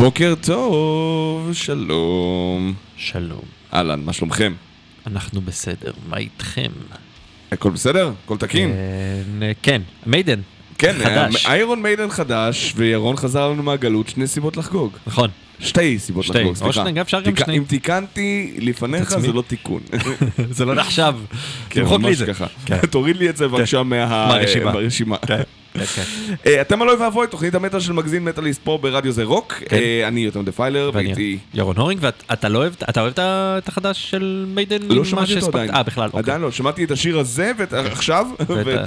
בוקר טוב, שלום. שלום. אהלן, מה שלומכם? אנחנו בסדר, מה איתכם? הכל בסדר? הכל תקין? אה, כן, מיידן. כן, חדש. איירון מיידן חדש, וירון חזר לנו מהגלות, שני סיבות לחגוג. נכון. שתי סיבות שתי. לחגוג, סליחה. שני, אפשר גם שני. אם תיקנתי לפניך? זה לא תיקון. זה לא נחשב. כן, תמחוק לי את זה. כן. תוריד לי את זה בבקשה מה- מהרשימה. כן, כן. אה, אתם הלוי ואבוי, תוכנית המטאל של מגזין מטאליסט פה ברדיו זה רוק. כן. אה, אני יותם דפיילר, ואני ואיתי... ירון הורינג, ואתה לא אוהב, אתה אוהב את החדש של מיידן? לא שמעתי אותו? עדיין. אה, בכלל, אוקיי. עדיין לא, שמעתי את השיר הזה ואת עכשיו, ואת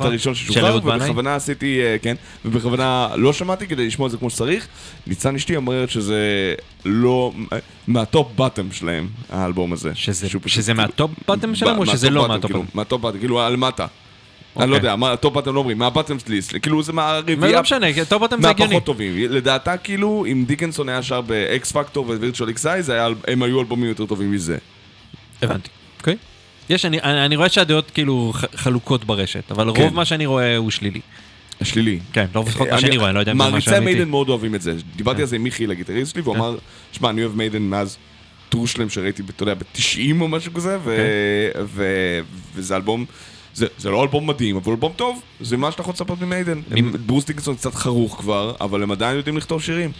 הראשון ששוחרר? ובכוונה עשיתי, אה, כן, ובכוונה לא שמעתי כדי לשמוע את זה כמו שצריך. ניצן אשתי אומרת שזה לא, מה-top bottom שלהם, האלבום הזה. שזה- מה-top bottom שלהם, או שזה לא מה-top כאילו, bottom? מה-top bottom, כאילו על מטה. אני לא אוקיי. יודע, מה ה-top bottom לא אומרים, מה-bottom list, כאילו זה מה, מהרביעייה לא משנה, top bottom זה הגיוני. מהפחות טובים. לדעתה, כאילו, אם דיקנסון היה שר ב X Factor ו-Virtual XI, הם היו אלבומים יותר טובים מזה. הבנתי. אוקיי. יש, אני, רואה שהדעות כאילו חלוקות ברשת, אבל כן. רוב מה שאני רואה הוא שלילי. שלילי. כן, לא לפחות מה שאני רואה, אני לא יודע זה משהו מעריצי. מיידן מאוד אוהבים את זה. דיברתי כן. על זה עם מיכי, הגיטריסט שלי, והוא כן. אמר, שמע, אני אוהב מיידן מאז טור שלם שראיתי, אתה יודע, ב-90 או משהו כזה, כן. ו- וזה אלבום... זה, זה לא אלבום מדהים, אבל אלבום טוב, זה מה שאתה יכול לצפות ממיידן. מ- הם- ברוס דיקנסון קצת חרוך כבר, אבל הם עדיין יודעים לכתוב שירים.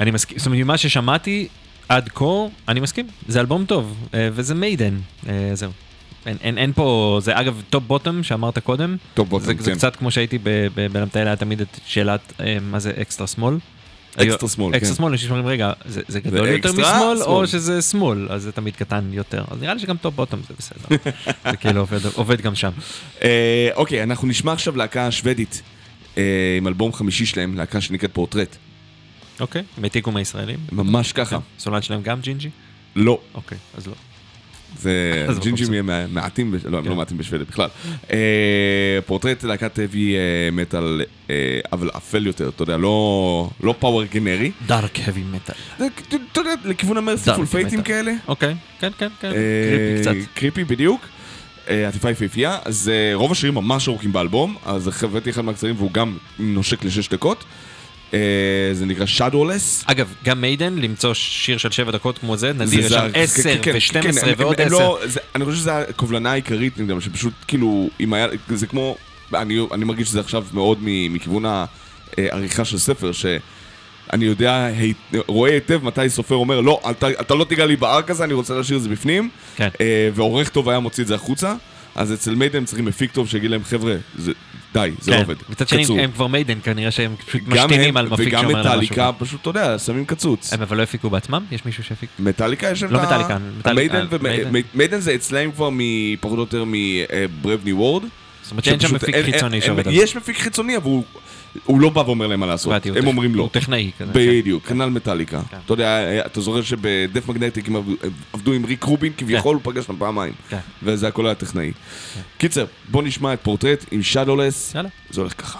אני מסכים, זאת אומרת, ממה ששמעתי עד כה, אני מסכים, זה אלבום טוב, אה, וזה מיידן, אה, זהו. אין, אין, אין פה, זה אגב top bottom שאמרת קודם, top bottom, זה, זה כן. קצת כמו שהייתי ב- ב- בלמטייל היה תמיד את שאלת אה, מה זה אקסטרה שמאל. אקסטרה שמאל, אקסטרה כן. שמאל, אנשים שאומרים רגע, זה, זה גדול יותר אקסטרה משמאל, שמאל. או שזה שמאל, אז זה תמיד קטן יותר. אז נראה לי שגם top bottom זה בסדר. זה כאילו עובד, עובד גם שם. אה, אוקיי, אנחנו נשמע עכשיו להקה שוודית, אה, עם אלבום חמישי שלהם, להקה שנקראת פורטרט. אוקיי, הם העתיקו מהישראלים. ממש ככה. סולן שלהם גם ג'ינג'י? לא. אוקיי, אז לא. זה אז ג'ינג'ים בחוץ. מע- מעטים, לא, הם כן. לא מעטים בשוודיה בכלל. אה, פורטרט להקת heavy אה, מטאל, אה, אבל אפל יותר, אתה יודע, לא פאוור גנרי. Dark heavy metal. אתה יודע, לכיוון המרסיפול פייטים. כאלה. אוקיי, כן, כן, כן. קריפי קצת. קריפי בדיוק. עטיפה יפהפייה, אז רוב השירים ממש ארוכים באלבום, אז הבאתי אחד מהקצרים והוא גם נושק לשש דקות. אה, זה נקרא Shadowless. אגב, גם מיידן, למצוא שיר של שבע דקות כמו זה, נדיר, יש שם עשר כן, כן, ושתים כן, עשרה הם- ועוד עשר. לא- זה- אני חושב שזו הקובלנה העיקרית נגדם, שפשוט כאילו, אם היה, זה כמו, אני אני מרגיש שזה עכשיו מאוד מכיוון העריכה של ספר, שאני יודע, היט- רואה היטב מתי סופר אומר, לא, אתה- אתה לא תיגע לי בארק הזה, אני רוצה להשאיר את זה בפנים, כן. אה, ועורך טוב היה מוציא את זה החוצה, אז אצל מיידן צריכים מפיק טוב שיגיד להם, חבר'ה, זה- די, זה לא כן. עובד, מצד שני, קצרו." הם כבר מיידן, כנראה שהם פשוט משתינים על מפיק וגם שאומר להם משהו. מטאליקה, פשוט, אתה יודע, שמים קצוץ. הם אבל לא הפיקו בעצמם? יש מישהו שהפיק? מטאליקה יש לא מטאליקה, מטאל- מיידן אה, ו- מיידן. מי- מיידן זה אצלהם כבר מפחות או יותר מברבני וורד. זאת אומרת שאין שם מפיק חיצוני שעובד על זה. יש מפיק חיצוני, אבל הוא- הוא לא בא ואומר להם מה לעשות. הם אומרים לא. הוא טכנאי כזה. בדיוק, כנ"ל מטאליקה. כן. אתה יודע, אתה זוכר שבדף מגנטיק הם עבדו- עם ריק רובין, כביכול הוא פגש אותם פעמיים. כן. וזה הכל היה טכנאי. קיצר, בוא נשמע את פורטרט עם שדולס. זה הולך ככה.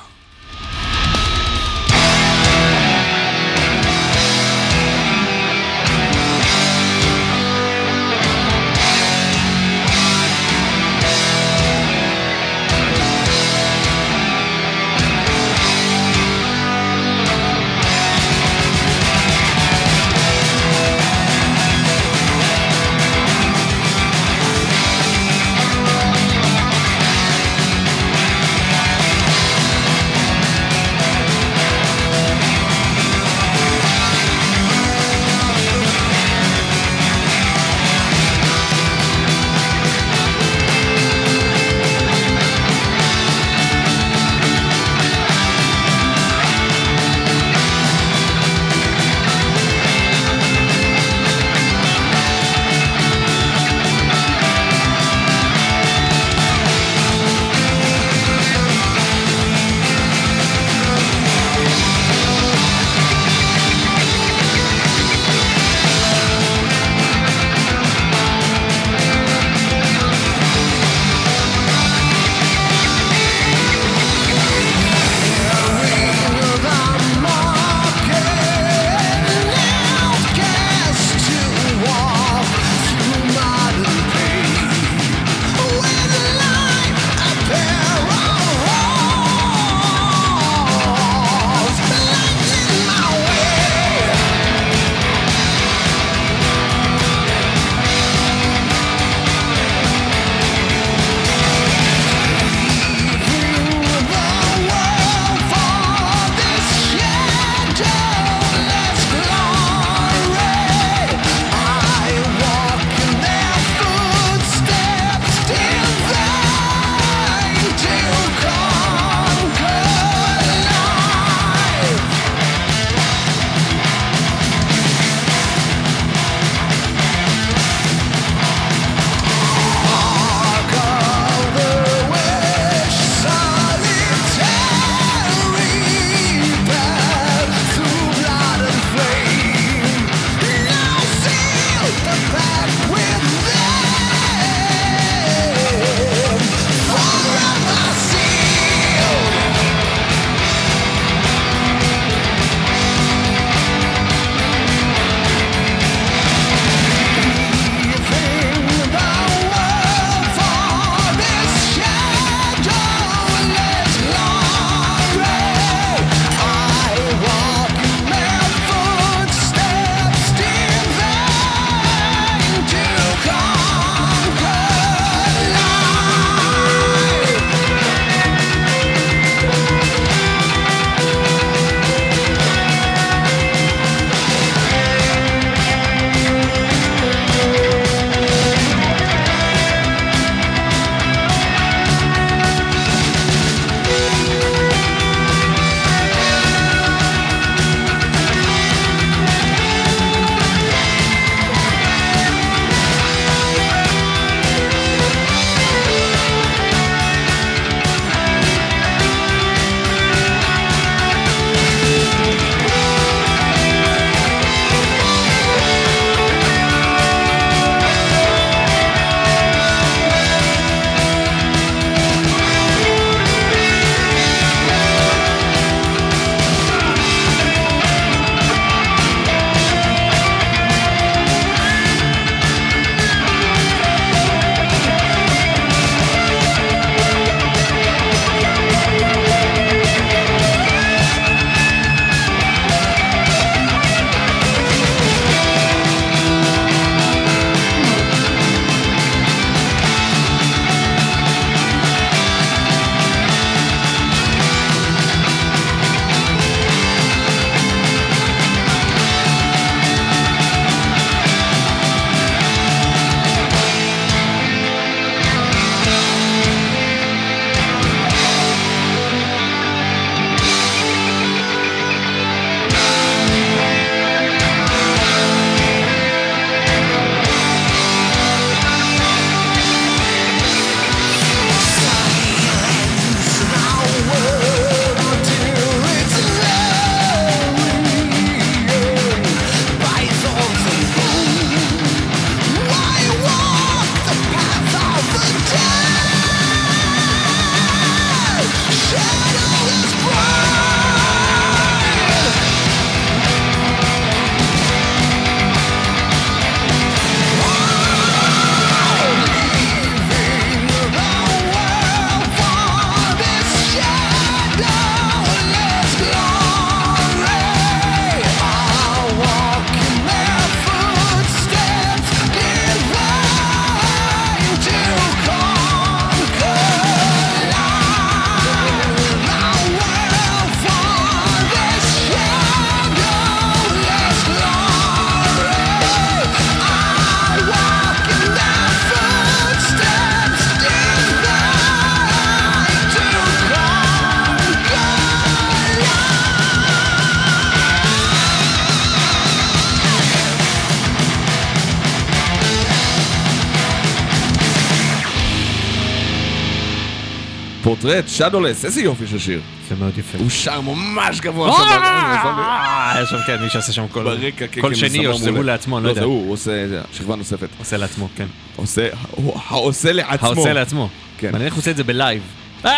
פורטרט, שדים, איזה יופי של שיר. זה מאוד יפה. הוא שר ממש גבוה שם. אה, היה שם, כן, מי שעשה שם קול ברקע, כן, קול כן, שני, או שזה. הוא לעצמו, לא לא, יודע. זה הוא, הוא עושה זה, שכבה נוספת. עושה לעצמו, כן. עושה, הוא העושה לעצמו. העושה לעצמו. כן. מעניין איך הוא עושה את זה בלייב. לא,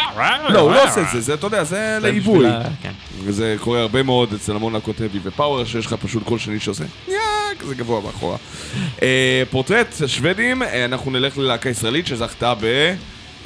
הוא לא עושה את זה, זה, אתה יודע, זה זה ה- כן. וזה קורה הרבה מאוד אצל המון להקות heavy ופאוור, שיש לך פשוט קול שני שעושה יא, כזה גבוה מאחורה. אה, פורטרט, שוודים, אה, אנחנו נלך ללהקה ישראלית שזכתה ב...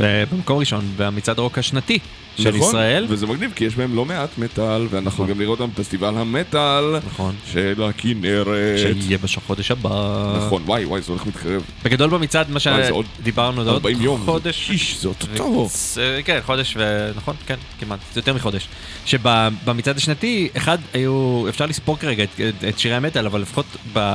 במקום ראשון, במצעד הרוק השנתי של נכון? ישראל. וזה מגניב, כי יש בהם לא מעט מטאל, ואנחנו גם נראה אותם בפסטיבל המטאל נכון. של הכנרת. שיהיה בחודש הבא. נכון, וואי, וואי, זה הולך מתקרב. בגדול במצעד, מה עוד שדיברנו, זה עוד 40 יום. חודש. איש, זה אוטוטו. ו- כן, חודש ו... נכון, כן, כמעט, זה יותר מחודש. שבמצעד השנתי, אחד, היו, אפשר לספור כרגע את, את, שירי המטאל, אבל לפחות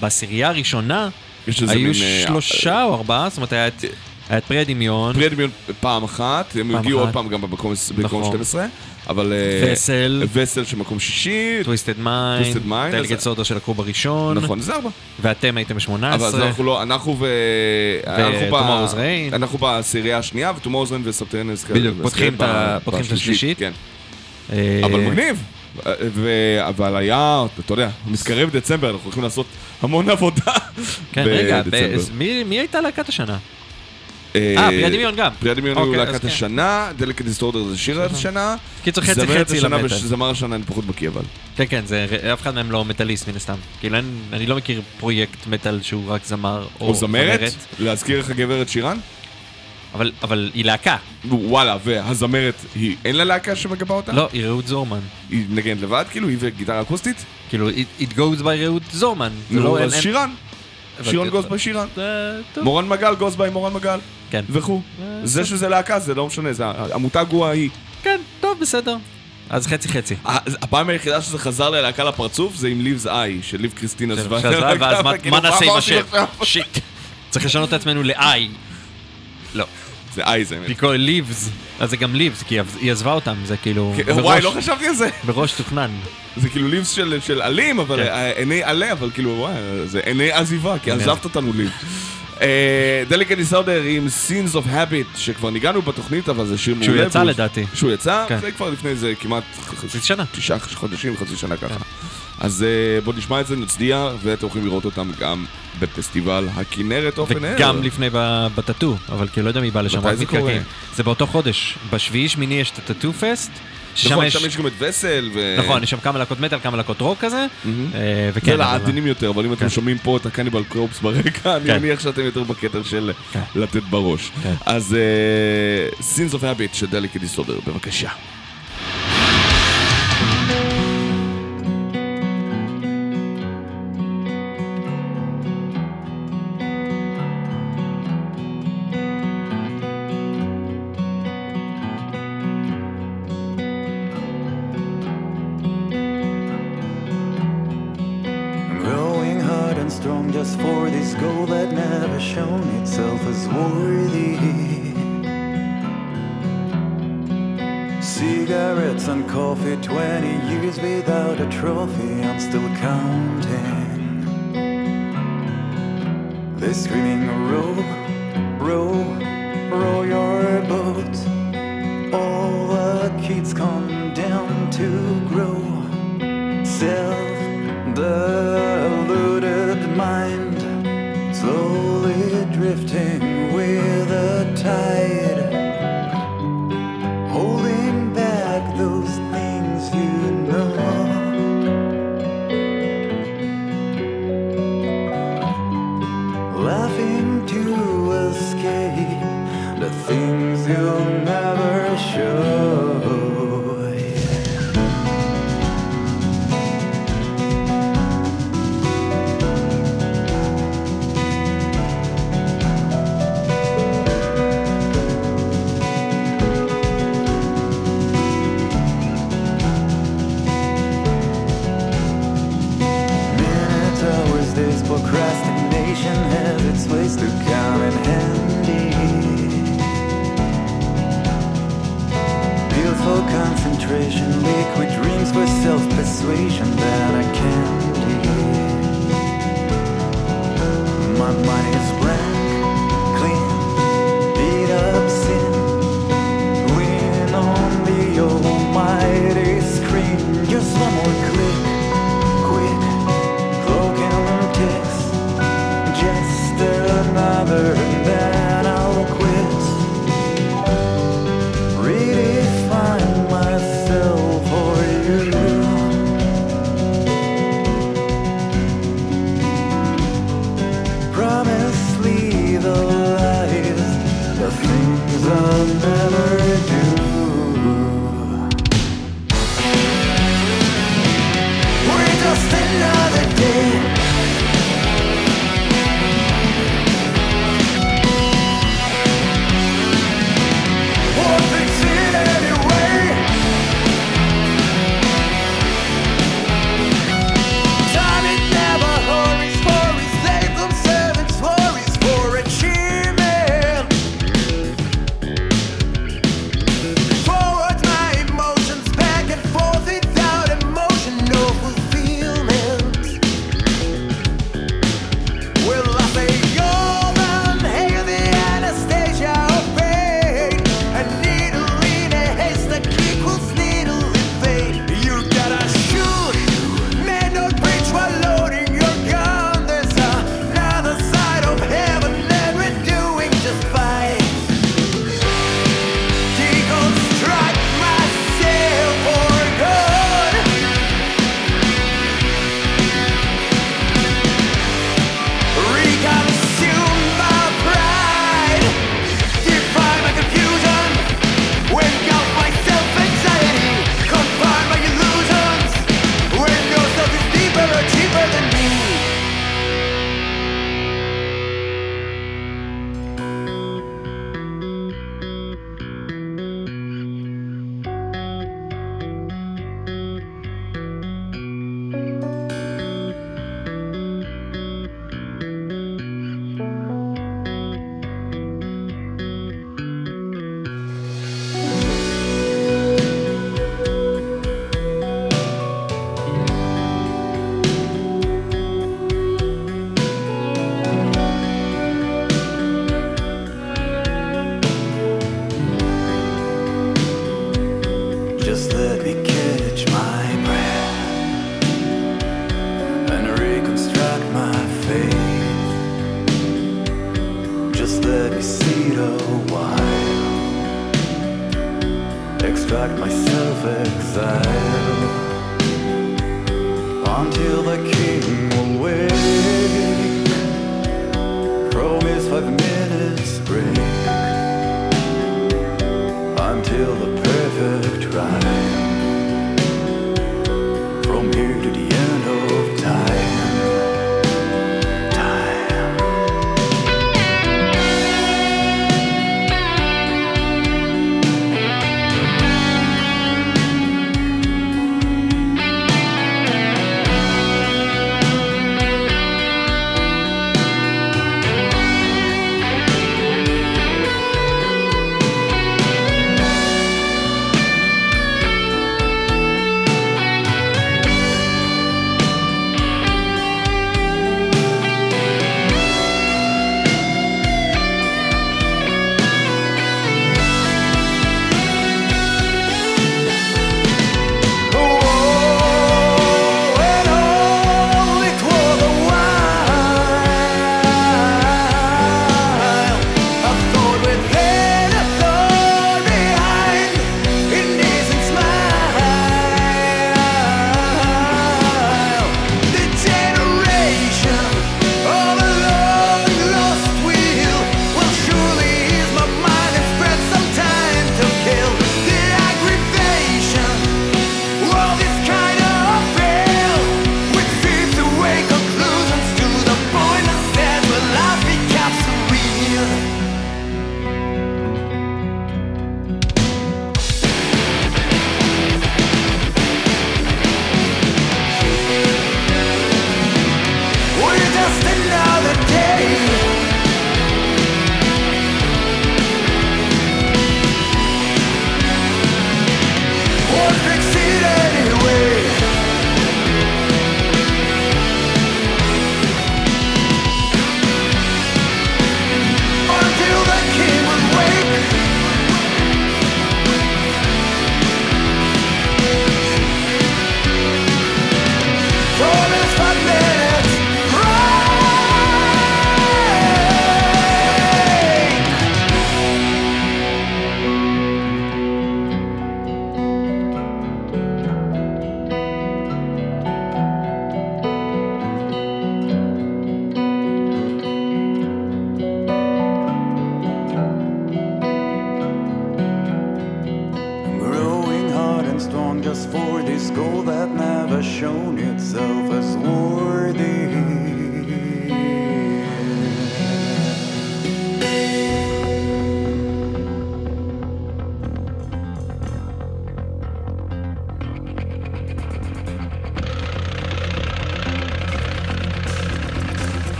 בעשירייה הראשונה, היו מין, אה, שלושה או ארבעה, זאת אומרת, היה את, היה את פרי הדמיון, פרי הדמיון פעם אחת, הם הגיעו עוד. פעם גם במקום במקום נכון. 12, אבל... אה, וסל, וסל שמקום שישי, טוויסטד מיינד, Twisted Mind, דלגט אז- סודר שלקחו בראשון, נכון, זה ארבע. ואתם הייתם ב-18, אבל אז אנחנו לא, אנחנו ו... Tomorrow's Rain. אנחנו בעשירייה השנייה, ו-Tomorrow's Rain וסבטרנס. בדיוק, פותחים את את השלישית. כן. אה, אבל מגניב. ו- אבל היה, אתה יודע, מתקרב דצמבר, אנחנו הולכים לעשות המון עבודה. כן, רגע, מי הייתה להקת השנה? אה, אה, פרי הדמיון גם. פרי הדמיון היו אוקיי, להקת כן. השנה, דלקת דיסטורדר זה שיר השנה. קיצור, חצי חצי למטאל. וזמר השנה אני פחות בקיא אבל. כן, כן, זה, אף אחד מהם לא מטאליסט מן הסתם. כאילו, אני לא מכיר פרויקט מטאל שהוא רק זמר או, זמרת, להזכיר לך גברת שירן? אבל, אבל היא להקה. וואלה, והזמרת, היא אין לה להקה שמגבה אותה? לא, היא רעות זורמן. היא נגנת לבד, כאילו, היא וגיטרה אקוסטית? כאילו, it, it goes by רעות זורמן. נו, לא, אז אין- שירן. אבל- שירן גוס בי שירן. מורן מגל גוס בי מורן מגל. כן. וכו'. אה, זה שזה להקה זה לא משנה, זה המותג הוא ההיא. כן, טוב, בסדר. אז חצי חצי. הפעם היחידה שזה חזר ללהקה לפרצוף זה עם ליבס איי, של ליב קריסטינה הלהקה, ואז מה- וכאילו, מה נעשה עם השם? שיט. צריך לשנות את עצמנו ל-I. לא. זה איי זה. ביקור ליבס. אז זה גם ליבס, כי היא עזבה אותם, זה כאילו... כן, וואי, לא חשבתי על זה. בראש תוכנן. זה כאילו ליבס של עלים, אבל כן. עיני עלה, אבל כאילו, וואי, זה עיני עזיבה, כי עזבת אותנו ליב. דליקה דיסאודר עם Scenes of Habit, שכבר ניגענו בתוכנית, אבל זה שיר מעולה. שהוא יצא לדעתי. שהוא יצא, כן. זה כבר לפני זה כמעט חצי שנה. תשעה חודשים, חצי שנה ככה. כן. אז אה, בואו נשמע את זה, נצדיע, ואתם יכולים לראות אותם גם בפסטיבל הכנרת אופן אר. וגם לפני בטאטו, אבל כאילו לא יודע מי בא לשם. מתי זה. קורה? זה באותו חודש. בשביעי שמיני יש את הטאטו פסט. ששם נכון, יש... שם יש גם את וסל, ו... נכון, יש שם כמה להקות מטאל, כמה להקות רוק כזה. אה, וכן, כן, אבל- העדינים יותר, אבל אם אתם כן. שומעים פה את הקניבל קרופס ברקע, אני כן. מניח שאתם יותר בקטע של כן. לתת בראש. אז Sins of Habit של דליקי דיסטודר, בבקשה.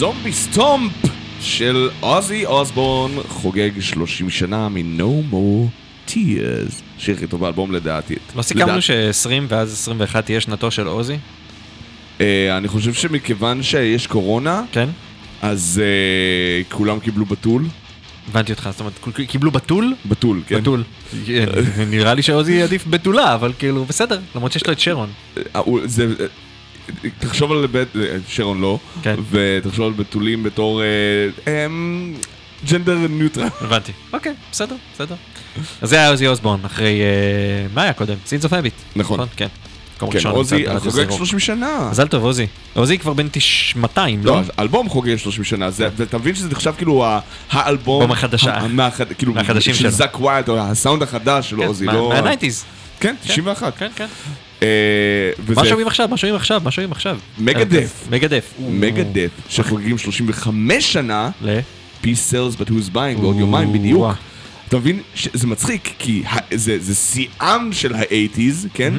זומבי סטומפ של עוזי אוסבורן חוגג 30 שנה מ-No More Tears. שיר הכי טוב באלבום לדעתי. לא סיכמנו לדעת- ש-20 ואז 21 תהיה שנתו של עוזי? אה, אני חושב שמכיוון שיש קורונה, כן? אז אה, כולם קיבלו בתול. הבנתי אותך, זאת אומרת, קיבלו בתול? בתול, כן. בתול. נראה לי שעוזי עדיף בתולה, אבל כאילו, בסדר, למרות שיש לו את שרון. תחשוב על בית... אה, שרון לא, כן. ותחשוב על בית הולים בתור אה, gender neutral. הבנתי. אוקיי, בסדר, בסדר. אז זה היה עוזי אוסבורן, אחרי... אה, מה היה קודם? Scenes of Habit. נכון. כן. מקום כן, ראשון עוזי חוגג זירו. 30 שנה. מזל טוב, עוזי. עוזי כבר בן תש- 200, לא, לא? האלבום חוגג 30 שנה, ואתה מבין שזה נחשב כאילו האלבום... אלבום החדשה. כאילו, של. זאק ויילד, או הסאונד החדש של כן, עוזי, לא... מה-90's. כן, 91. כן, כן. אה, מה שומעים עכשיו? מה שומעים עכשיו? מה שומעים עכשיו? מגדף. מגדף. מגדף, שחוגגים 35 שנה, ל? Peace sells but who's buying, בעוד יומיים בדיוק. אתה מבין שזה מצחיק, כי זה זה שיאם של האייטיז, כן?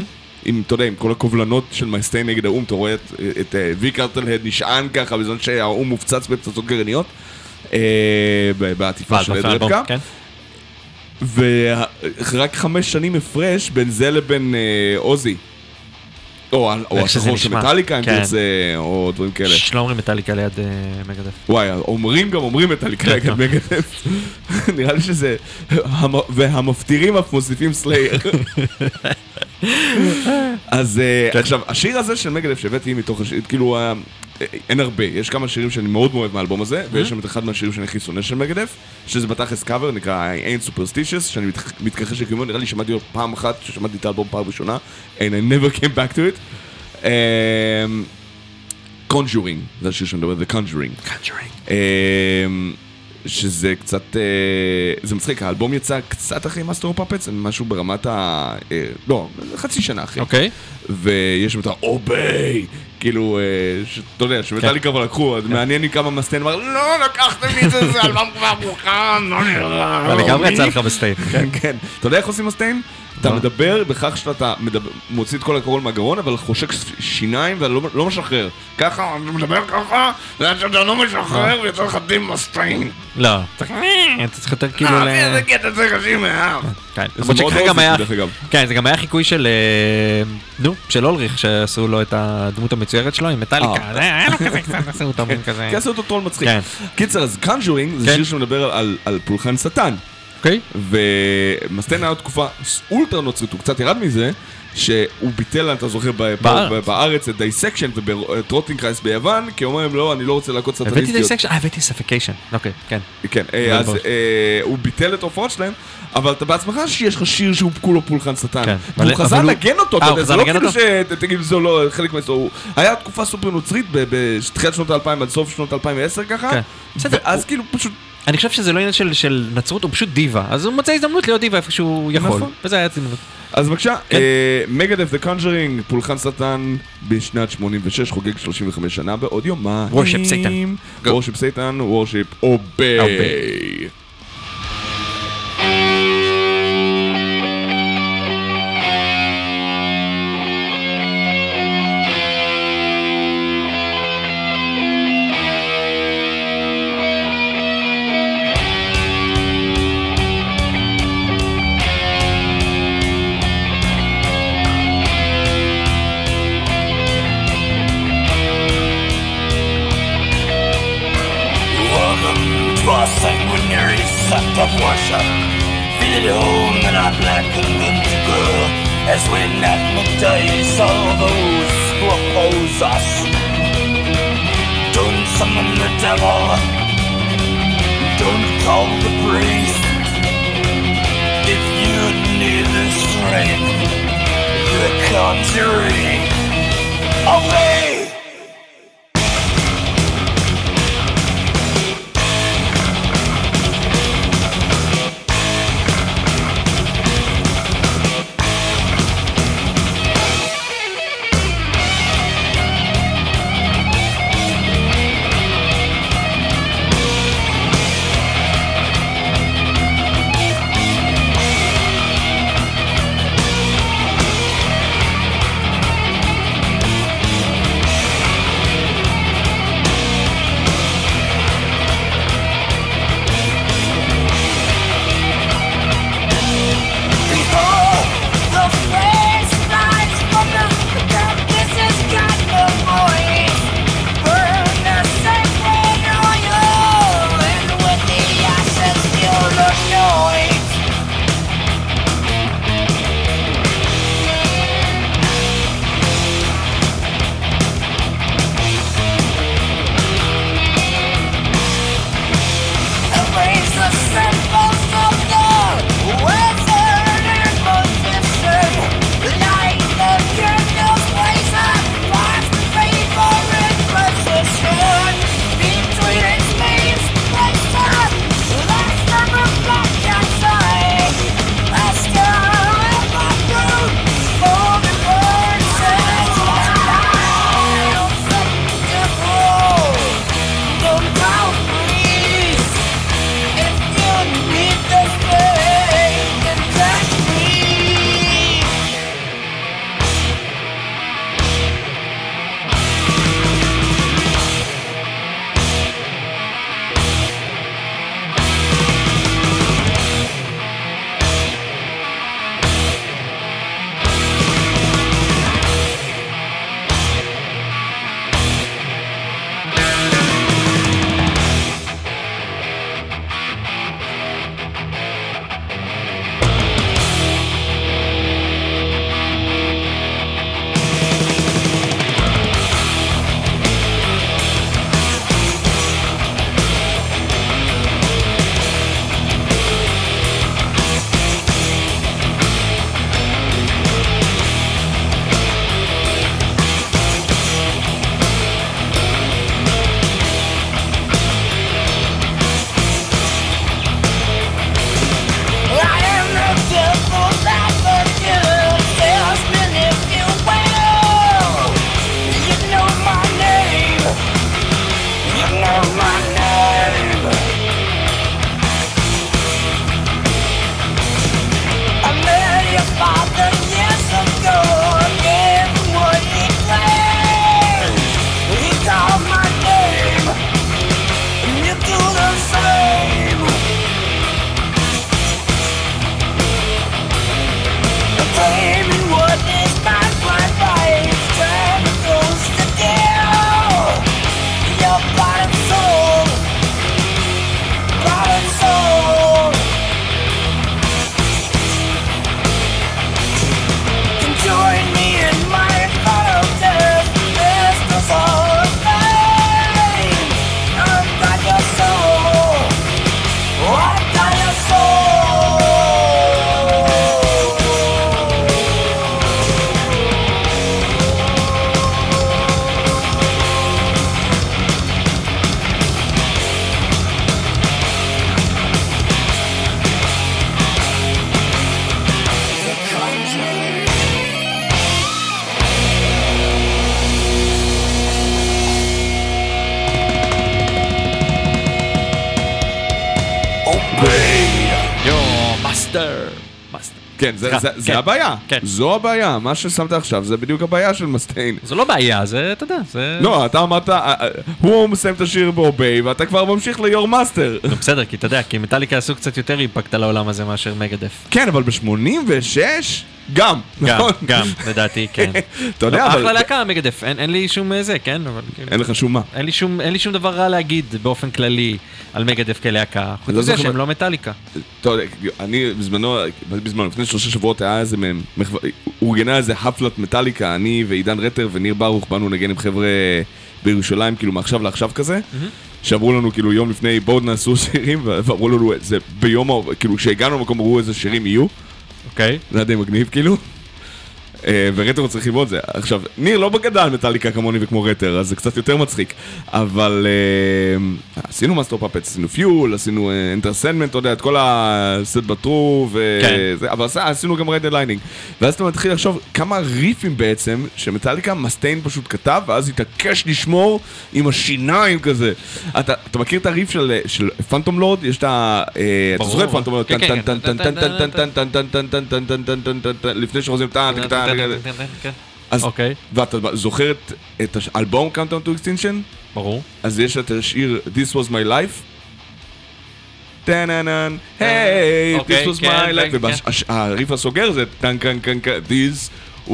עם, אתה יודע, עם כל הקובלנות של מייסטיין נגד האו"ם, אתה רואה את- אה, וי קרטלהד נשען ככה בזמן שהאו"ם מופצץ בפצצות גרעיניות. אה, בעטיפה של רבקה. כן. ורק חמש שנים הפרש בין זה לבין אה, עוזי. או השחור של. מטאליקה, אם כן. תרצה, או דברים כאלה. שלא אומרים מטאליקה ליד אה, מגדף. וואי, אומרים גם אומרים מטאליקה כן, טוב. מגדף. נראה לי שזה... המ- והמפטירים אף מוסיפים סלייר. אז אה, כן. עכשיו, השיר הזה של מגדף שהבאתי מתוך השיר, כאילו, אה, אין הרבה, יש כמה שירים שאני מאוד אוהב מהאלבום הזה, ויש שם את אחד מהשירים שאני הכי שונא של מגדף, שזה בתכלס קאבר, נקרא I ain't superstitious, שאני מתכ- מתכחש לקיומו, נראה לי שמעתי אותו פעם אחת, ששמעתי את האלבום פעם ראשונה, and I never came back to it. אמ, Conjuring, זה השיר שאני מדבר, The Conjuring. אמ, שזה קצת, אה, זה מצחיק, האלבום יצא קצת אחרי Master of Puppets, משהו ברמת ה... אה, לא, חצי שנה אחרי. אוקיי. ויש את האוביי, כאילו, אה, אתה יודע, שמטאליקה כבר לקחו, אז מעניין לי כמה מסטיין אמר, לא, לקחתם לי את זה, זה אלבום כבר מוכן, לא נראה. לגמרי יצא לך בסטייט. כן, כן. אתה יודע איך עושים מסטיין? אתה? מדבר בכך שאתה מדבר- מוציא את כל אלכוהול מהגרון, אבל חושק שיניים ואתה לא- משחרר. ככה, אתה מדבר ככה, ועד שאתה לא משחרר, ויוצא לך דים מסטיין. לא. אתה צריך יותר כאילו ל... אה, איזה קטע זה קשה מהאב. כן. זה למרות שככה גם היה... כן, זה גם היה חיקוי של... אה, נו, של אולריך, שעשו לו את הדמות המצוירת שלו עם מטאליקה. אה. זה היה לו כזה קצת, עשו אותו מין כזה. כי עשו אותו טרול מצחיק. כן. קיצר, אז קאנג'ורינג זה כן. שיר שמדבר על פולחן שטן. אוקיי. ומסטיין היה תקופה אולטרה נוצרית, הוא קצת ירד מזה, שהוא ביטל, אתה זוכר, בארץ. בארץ את דייסקשן ובטרוטינקרייס ביוון, כי הוא אומר לא, אני לא רוצה להכות הבאתי סטניסטיות. דיסקשן, אה, הבאתי ספקיישן. אוקיי, כן. כן, אה, אז. אה, הוא ביטל את ההופעות שלהם, אבל אתה בעצמך שיש לך שיר שהוא כולו פולחן שטן. כן. והוא חזר לנגן אותו, אה, אתה יודע, זה לא כאילו? שתגיד זה לא חלק מהסוף, הוא היה תקופה סופר נוצרית בתחילת שנות האלפיים עד סוף שנות 2010 ככה, כן. ואז כאילו פשוט... אני חושב שזה לא עניין של- של נצרות, הוא פשוט דיבה. אז הוא מוצא הזדמנות להיות דיבה איפה שהוא יכול. נכון. וזה היה הזדמנות. אז בבקשה. מגדף דה קונג'רינג, פולחן שטן בשנת 86, חוגג 35 שנה בעוד יומיים. Satan. Go. וורשיפ סייטן, וורשיפ אוביי. סליחה, זה- זה כן. הבעיה. כן. זו הבעיה. מה ששמת עכשיו זה בדיוק הבעיה של מסטיין. זו לא בעיה, זה, אתה יודע, זה... לא, אתה אמרת, אה, אה, הוא מסיים את השיר ב obey, ואתה כבר ממשיך ל your master. נו, בסדר, כי אתה יודע, כי מטאליקה עשו קצת יותר impact על העולם הזה מאשר מגדף. כן, אבל ב-86? גם, גם, נכון? גם, לדעתי, כן. אתה יודע, אחלה אבל להקה, מגדף, אין לי שום אה, זה, כן. כאילו, אין לך שום מה. אין לי שום, דבר רע להגיד באופן כללי על מגדף כלהקה, חוץ לא מזה שהם לא מטאליקה. אני בזמנו, בזמנו, לפני שלושה שבועות היה איזה, מהם- אורגנה איזה חפלת מטאליקה, אני ועידן רטר וניר ברוך באנו לנגן עם חבר'ה בירושלים, כאילו מעכשיו לעכשיו כזה, שאמרו לנו כאילו יום לפני בואו נעשו שירים, ואמרו לנו, זה ביום, כאילו כשהגענו למקום אמרו איזה שירים יהיו, אוקיי? זה היה די מגניב כאילו. ורטר צריכים עוד זה. עכשיו, ניר לא בגדה על מטאליקה כמוני וכמו רטר, אז זה קצת יותר מצחיק. אבל עשינו Master Puppets, עשינו Fuel, עשינו Enter Sandman, אתה יודע, את כל ה Sad But True, אבל עשינו גם Ride the Lightning. ואז אתה מתחיל לחשוב כמה ריפים בעצם, שמטאליקה מסטיין פשוט כתב, ואז התעקש לשמור עם השיניים כזה. אתה מכיר את הריף של Phantom Lord? יש את ה... אתה זוכר את Phantom Lord? לפני שחוזרים טאנט, טאנט, טן, טן, כן. אז- אוקיי, ואתה זוכר את- האלבום Countdown to Extinction? ברור. אז יש את השיר This was my life. טננן, היי, אוקיי, This was כן, my כן, life. והריף הסוגר זה טן קן קן קן, This was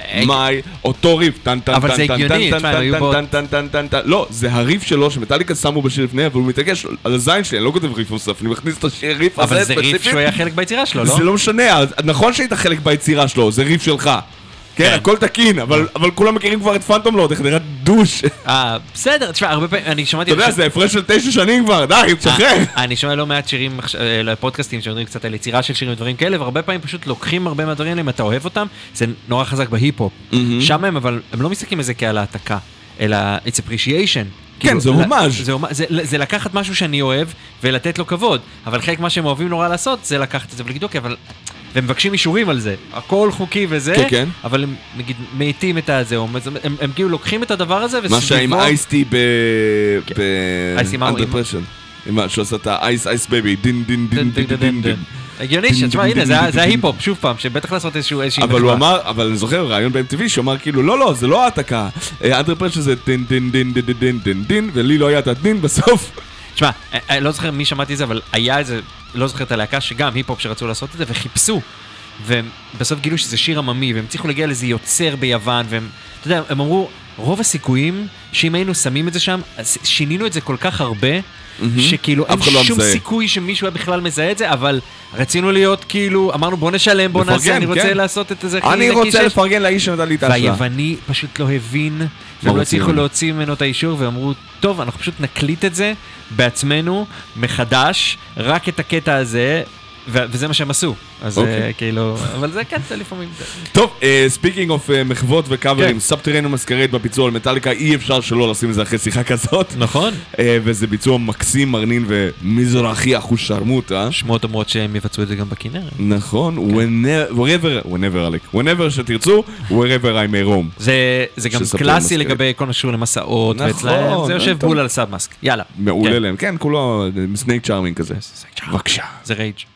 אה, my, אותו ריף, טן טן טן טן טן טן טן טן טן טן לא, זה הריף שלו שמטאליקה שמו בשיר לפני, אבל הוא מתעקש על הזין שלי, אני לא כותב ריף נוסף, אני מכניס את השיר ריף הזה אבל זה ריף. שהוא היה חלק ביצירה שלו, לא? זה לא משנה, נכון שהיית חלק ביצירה שלו, זה ריף שלך. כן, כן. הכל תקין, אבל אבל כולם מכירים כבר את פנטום לורד, איך נראית דוש. אה, בסדר, תשמע, הרבה פעמים, אני שמעתי... אתה יודע, זה הפרש של תשע שנים כבר, די, תשחרר. אה, אני שומע לא מעט שירים, אה, לפודקאסטים שמדברים קצת על יצירה של שירים ודברים כאלה, והרבה פעמים פשוט לוקחים הרבה מהדברים האלה, אם אתה אוהב אותם, זה נורא חזק בהיפ-הופ. שם הם, אבל הם לא מסתכלים על זה כעל העתקה, אלא it's appreciation. כאילו, זה הומאז'. זה הומאז', זה- זה לקחת משהו שאני אוהב ולתת לו כבוד, אבל חלק מה שהם אוהבים נורא לעשות זה לקחת את זה ולהגיד אוקיי, אבל... ומבקשים אישורים על זה, הכל חוקי וזה, כן, כן. אבל הם נגיד מאיטים את הזה, הם, הם, הם כאילו לוקחים את הדבר הזה וסביבו... מה שהיה עם Ice-T ב... כן. ב... Ice-T מה? עם... שהוא עשה את ה Ice Ice Baby, דין דין דין דין דין דין. דין. הגיוני שתשמע, הנה, זה ההיפ-הופ, שוב פעם, שבטח לעשות איזשהו איזושהי אבל הוא אמר, אבל אני זוכר ריאיון ב-MTV שאמר כאילו, לא, לא, זה לא העתקה. Under Pressure זה דין דין דין דין דין דין דין, ולי לא היה את הדין בסוף. תשמע, אה, אה, לא זוכר מי שמעתי את זה, אבל היה איזה, לא זוכר את הלהקה, שגם היפ-הופ שרצו לעשות את זה, וחיפשו. והם בסוף גילו שזה שיר עממי, והם הצליחו להגיע לאיזה יוצר ביוון, והם, אתה יודע, הם אמרו, רוב הסיכויים שאם היינו שמים את זה שם, שינינו את זה כל כך הרבה, שכאילו אין לא שום. סיכוי שמישהו היה בכלל מזהה את זה, אבל רצינו להיות כאילו, אמרנו בוא נשלם, בוא נעשה, אני רוצה כן. לעשות את זה הכי אני רוצה. לפרגן לאיש שנתן לי את ההשראה. והיווני פשוט לא הבין, והם לא הצליחו? להוציא ממנו את האישור, ואמרו, טוב, אנחנו פשוט נקליט את זה בעצמנו, מחדש, רק את הקטע הזה, וזה מה שהם עשו. אז אוקיי. אה, כאילו, אבל זה כן, זה לפעמים... טוב, speaking of מחוות וקאברים, כן. Subterranean Masquerade בביצוע על מטאליקה, אי אפשר שלא לשים את זה אחרי שיחה כזאת. נכון. אה, וזה ביצוע מקסים, מרנין ומזרחי אחושרמוטה. שמועות אומרות שהם יבצעו את זה גם בכנרת. נכון, כן. whenever, whenever, whenever שתרצו, wherever I may roam. זה, גם קלאסי. לגבי כל מה שקשור למסעות, נכון, ואצלהם זה יושב טוב. בול על סאב-מאסק. יאללה. מעולה כן. להם, כן, כולו snake charming כזה. בבקשה. זה רייג'.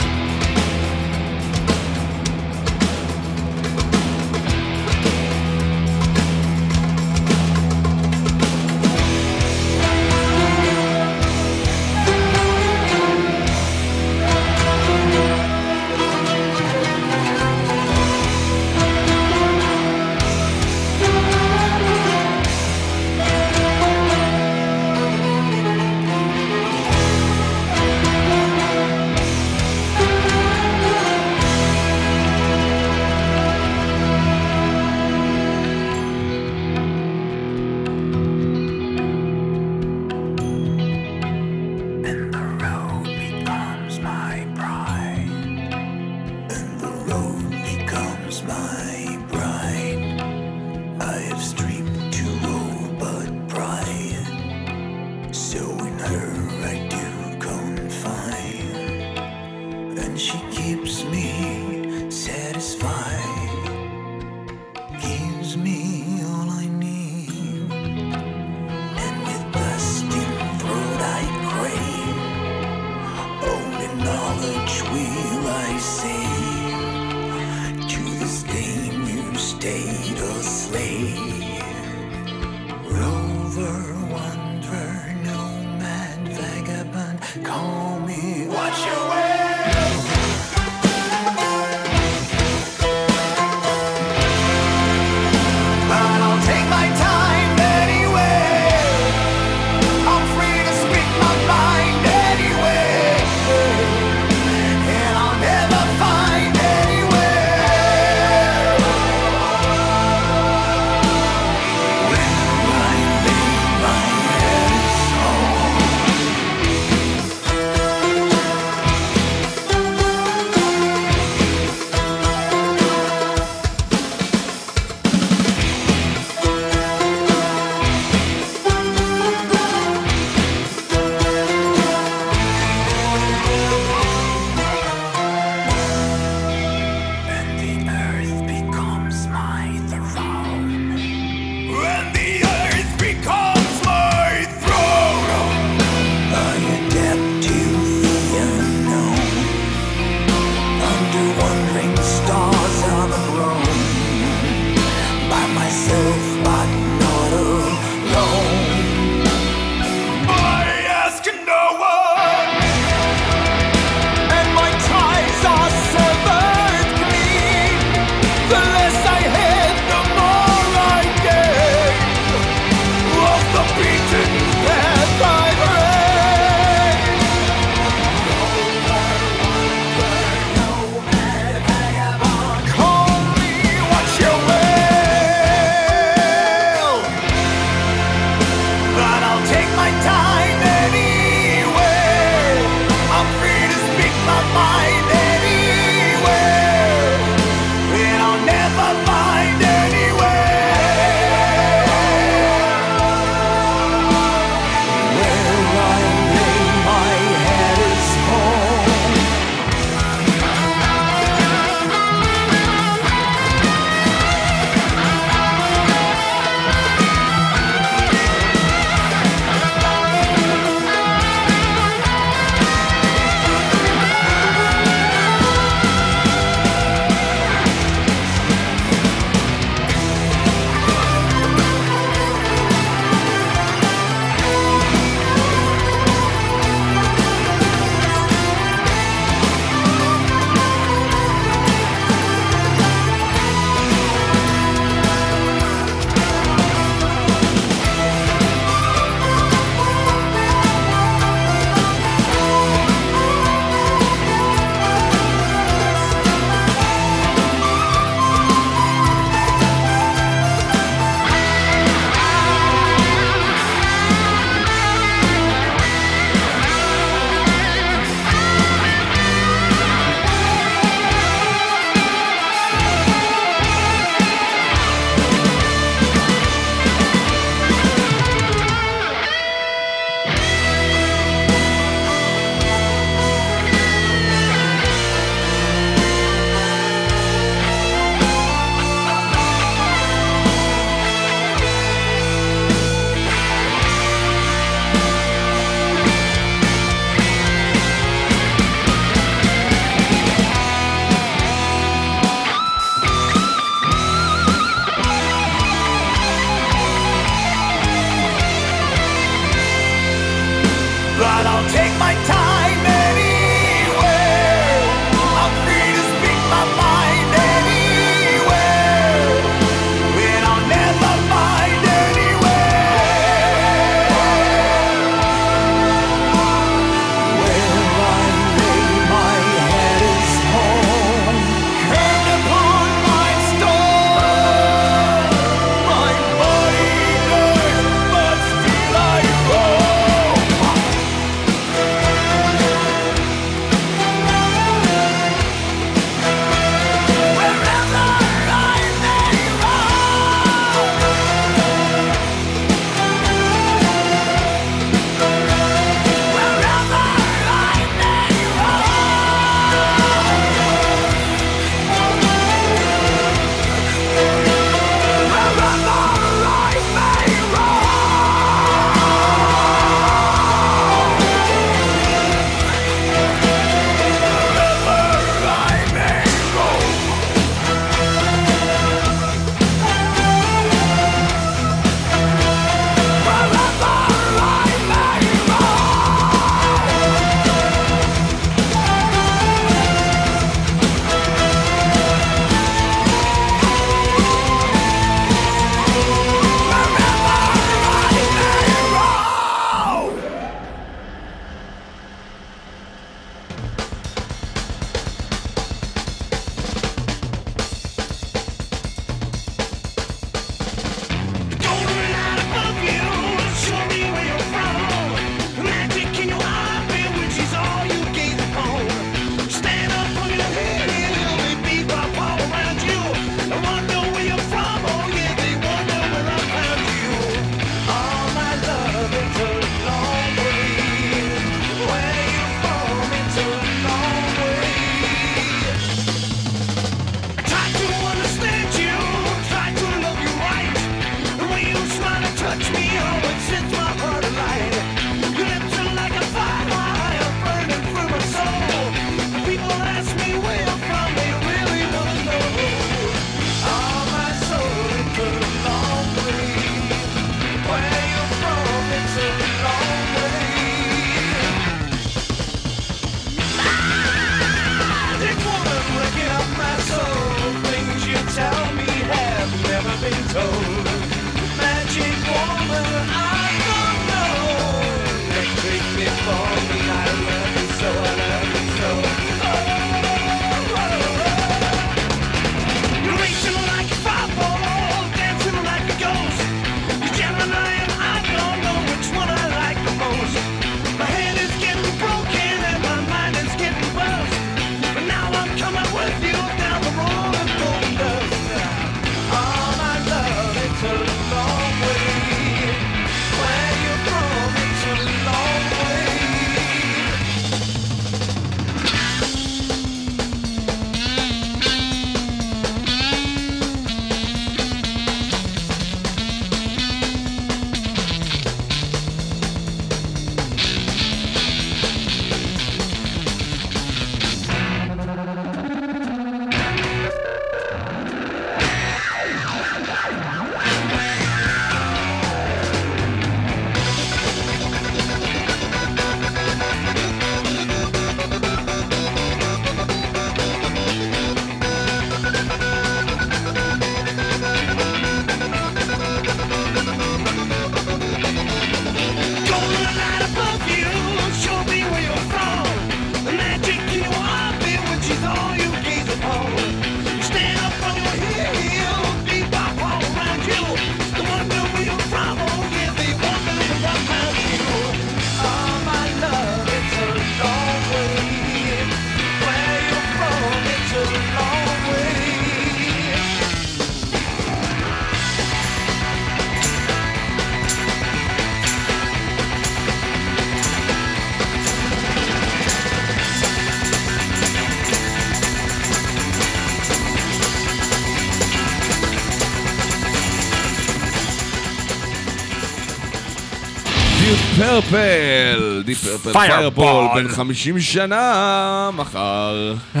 פרפל, דיפ פרפל, Fireball. Fireball, בן 50 שנה, מחר.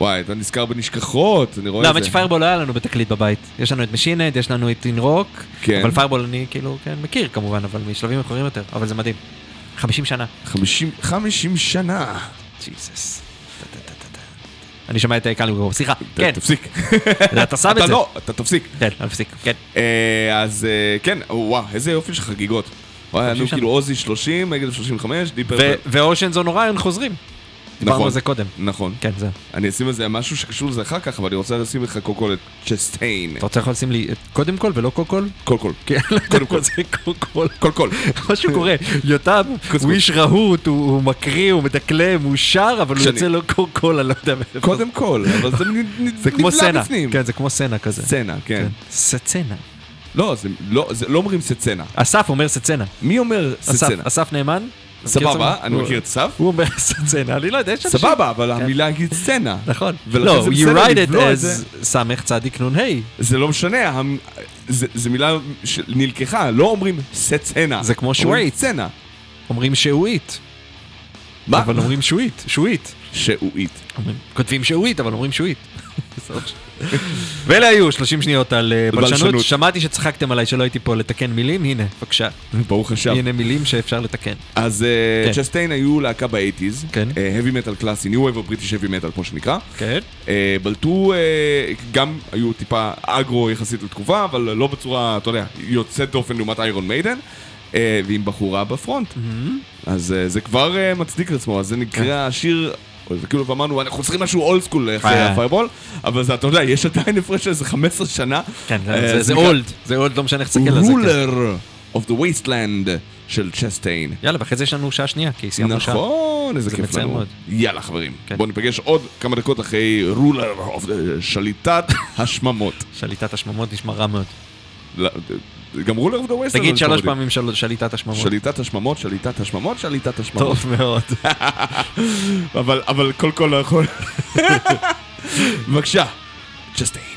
וואי, אתה נזכר בנשכחות, אני רואה לא, את האמת זה. ש Fireball לא היה לנו בתקליט בבית. יש לנו את Machine Head, יש לנו את In Rock, כן. אבל Fireball אני כאילו, כן, מכיר כמובן, אבל משלבים מאוחרים יותר, אבל זה מדהים. 50 שנה. 50 50 שנה. ג'יזוס. אני שומע את קלינגרוב, סליחה, כן, תפסיק. אתה שם את אתה זה. לא, אתה תפסיק. כן, אני מפסיק, כן. אה, אז אה, כן, וואו, איזה יופי של חגיגות. היה לנו. כאילו אוזי 30, מגד 35, דיפ ו- פרפל. ו Oceans on Orion חוזרים. דיברנו נכון. על זה קודם. נכון. כן, זהו. אני אשים על זה משהו שקשור לזה אחר כך, אבל אני רוצה לשים לך קודם כל את צ'סטיין. אתה רוצה יכול לשים לי קודם כל ולא קול קול? קול קול. כן, קודם כל. זה. קול קול. משהו קורה, יותם, קודם הוא כל. איש רהוט, הוא מקריא, הוא מדקלם, הוא שר, אבל הוא יוצא לו קול קול, אני לא יודע מאיפה. קודם כל, אבל זה כמו נבלע סצנה, בפנים. כן, זה כמו סצנה כזה. סצנה, כן. סצנה. לא, זה לא, זה לא אומרים סצנה. אסף אומר סצנה. מי אומר אסף, סצנה? אסף נאמן? מכיר סבבה? אני מכיר את סף. הוא אומר סצנה, אני לא יודע, יש אנשים. סבבה, אבל המילה היא סצנה. נכון. לא, you write it as סמך צדיק נ"ה. זה לא משנה, זה מילה שנלקחה, לא אומרים סצנה. זה כמו. סצנה. אומרים שעועית. מה? אבל אומרים שועית, שועית. שעועית. כותבים שעועית, אבל אומרים שועית. ואלה היו 30 שניות על אה, בלשנות. שמעתי שצחקתם עליי שלא הייתי פה לתקן מילים, הנה, בבקשה. ברוך השם. הנה מילים שאפשר לתקן. אז כן. צ'סטיין היו להקה באייטיז, כן. heavy metal קלאסי, New Wave of British heavy metal כמו שנקרא. כן. אה, בלטו, אה, גם היו טיפה אגרו יחסית לתקופה, אבל לא בצורה, אתה יודע, יוצאת דופן לעומת איירון מיידן, אה, ועם בחורה ב front. אז אה, זה כבר אה, מצדיק את עצמו, אז זה נקרא השיר... זה כאילו אמרנו, אנחנו צריכים משהו old school אחרי אה. ה Fireball, אבל זה, אתה יודע, יש עדיין הפרש של איזה 15 שנה. כן, אה, זה- old, זה old, לא משנה איך תסתכל על זה. כן. Ruler of the Wasteland של צ'סטיין. יאללה, ואחרי זה יש לנו שעה שנייה, כי סיימנו שעה. נכון, איזה זה כיף לנו. יאללה חברים, כן. בואו ניפגש עוד כמה דקות אחרי רולר of the שליטת השממות. שליטת השממות נשמע רע מאוד. גם רולר the wasteland. תגיד שלוש. פעמים של- שליטת השממות. שליטת השממות, שליטת השממות, שליטת השממות. טוב מאוד. אבל, אבל קול לא יכול. בבקשה, צ'סטיין.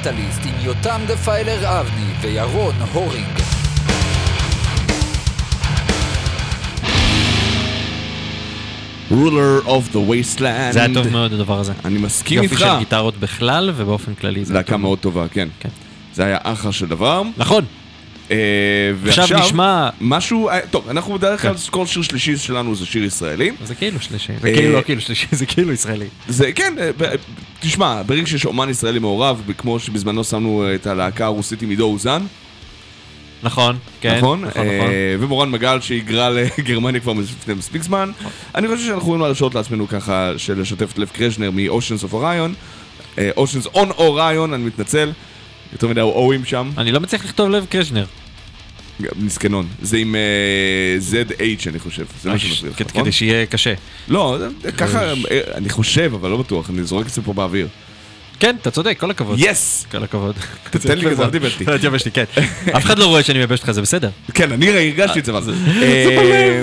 מטאליסט עם יותם דפיילר אבני וירון הורינג. ruler of the wasteland. זה היה טוב מאוד הדבר הזה. אני מסכים יופי איתך. של גיטרות בכלל ובאופן כללי זה היה להקה מאוד טובה, כן. כן. זה היה אחלה של דבר. נכון. אה, עכשיו ועכשיו, נשמע... משהו, אה, טוב, אנחנו בדרך כלל. כל שיר שלישי שלנו זה שיר ישראלי. זה כאילו שלישי. זה אה, כאילו לא כאילו שלישי, זה כאילו ישראלי. זה, כן, תשמע, ברגע שיש אומן ישראלי מעורב, כמו שבזמנו שמנו את הלהקה הרוסית עם עידו אוזן, נכון, כן. נכון? נכון, אה, נכון. ומורן מגל שהיגרה לגרמניה כבר לפני מספיק זמן. אני חושב שאנחנו יכולים להרשות לעצמנו ככה, של לשתף את לב קרז'נר מ-Oceans of Orion. אה, Oceans on Orion, אני מתנצל. יותר מדי אוהים שם, אני לא מצליח לכתוב לב קרז'נר. מסכנון. זה עם אה, ZH אני חושב, זה מה שמסביר לך, כדי- נכון? כדי שיהיה קשה. לא, זה- ככה, אה, אני חושב, אבל לא בטוח, אני זורק את זה פה באוויר. כן, אתה צודק, כל הכבוד. יס! כל הכבוד. תן לי כזה, אל תיבש לי. אל תייבש לי, כן. אף אחד לא רואה שאני מייבש אותך, זה בסדר. כן, אני הרגשתי את זה, אבל...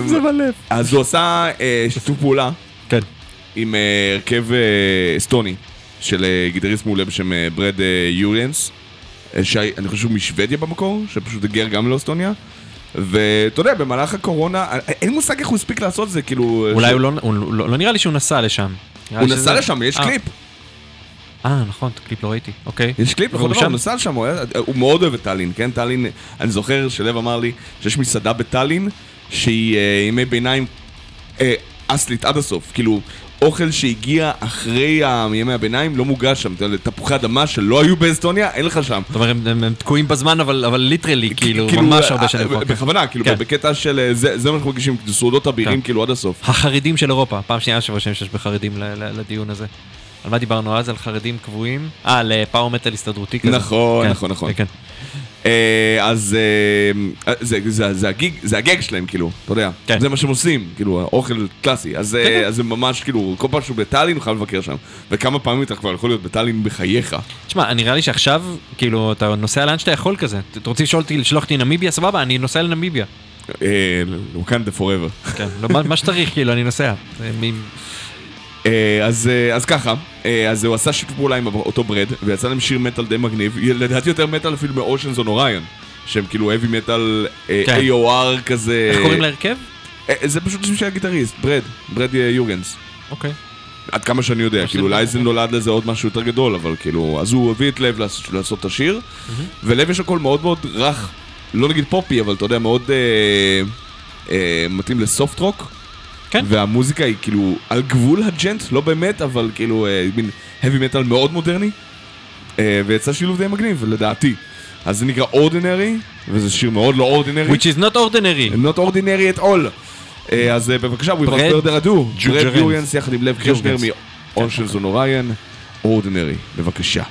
זה בלב. אז הוא עשה אה, שיתוף פעולה כן. עם אה, הרכב אה, אסטוני של אה, גיטריסט מעולה בשם אה, ברד אה, יוריאנס, אה, שאני חושב שהוא משוודיה במקור, שפשוט הגיע גם לאסטוניה. ואתה יודע, במהלך הקורונה, אין מושג איך הוא הספיק לעשות את זה, כאילו... אולי ש- הוא לא, הוא לא, לא נראה לי שהוא נסע לשם. הוא נסע שזה- לשם, יש אה, קליפ. אה, נכון, את הקליפ לא ראיתי, אוקיי. יש קליפ, נכון? נכון, הוא נסע לשם, הוא היה- הוא מאוד אוהב את טאלין, כן? טאלין, אני זוכר שלב אמר לי שיש מסעדה בטאלין שהיא אה, ימי ביניים אה, אסלית עד הסוף, כאילו אוכל שהגיע אחרי ימי הביניים לא מוגש שם, תפוחי אדמה שלא היו באסטוניה, אין לך שם. זאת אומרת, הם- תקועים בזמן, אבל literally, כאילו, ממש הרבה אה, שנים. בכוונה, כאילו כן. בקטע של אה, זה מה שאנחנו מגישים, סעודות אבירים כן. כאילו עד הסוף. החרדים של אירופה, פעם שנייה השבוע שיש בחרדים לדיון הזה. על מה דיברנו אז? על חרדים קבועים? אה, לפאור מטאל הסתדרותי כזה. נכון, כן, נכון, נכון. אה, אז אה, זה- זה- זה זה הגג שלהם, כאילו, אתה יודע. כן. זה מה שהם עושים, כאילו, אוכל קלאסי. אז אה, כן, כן. אז זה ממש, כאילו, כל פעם שהוא בטאלין, הוא חייב לבקר שם. וכמה פעמים אתה כבר יכול להיות בטאלין בחייך. תשמע, נראה לי שעכשיו, כאילו, אתה נוסע לאן שאתה יכול כזה. אתם רוצים לשאול אותי, לשלוח אותי לנמיביה? סבבה, אני נוסע לנמיביה. אה, ווקנדה פוראבר. כן, לא, מה שצריך, כאילו, אני נוסע. אה, אז אה, אז ככה, אה, אז הוא עשה שיתוף פעולה עם אותו ברד, ויצא להם שיר מטאל די מגניב, לדעתי יותר מטאל אפילו מאושנס און אוריון. שהם כאילו heavy metal כן. AOR כזה. איך קוראים להרכב? זה פשוט שם של הגיטריסט, ברד, ברד יוגנס. אוקיי. עד כמה שאני יודע, כאילו לי- אולי זה נולד לזה עוד משהו יותר גדול, אבל כאילו, אז הוא הביא את לב לעשות, לעשות את השיר, ולב יש הכל מאוד מאוד רך, לא נגיד פופי, אבל אתה יודע, מאוד אה, אה, מתאים לסופט רוק, כן. והמוזיקה היא כאילו על גבול הג'נט, לא באמת, אבל כאילו אה, מין heavy metal מאוד מודרני, אה, ויצא שילוב די מגניב, לדעתי. אז זה נקרא אורדינרי, וזה שיר מאוד לא אורדינרי. Which is not ordinary. not ordinary at all. אה, אז אה, בבקשה, We must further ado. ברד יוריאנס יחד עם לב קרשנר זון אוריין, אורדינרי, בבקשה.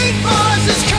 Great is.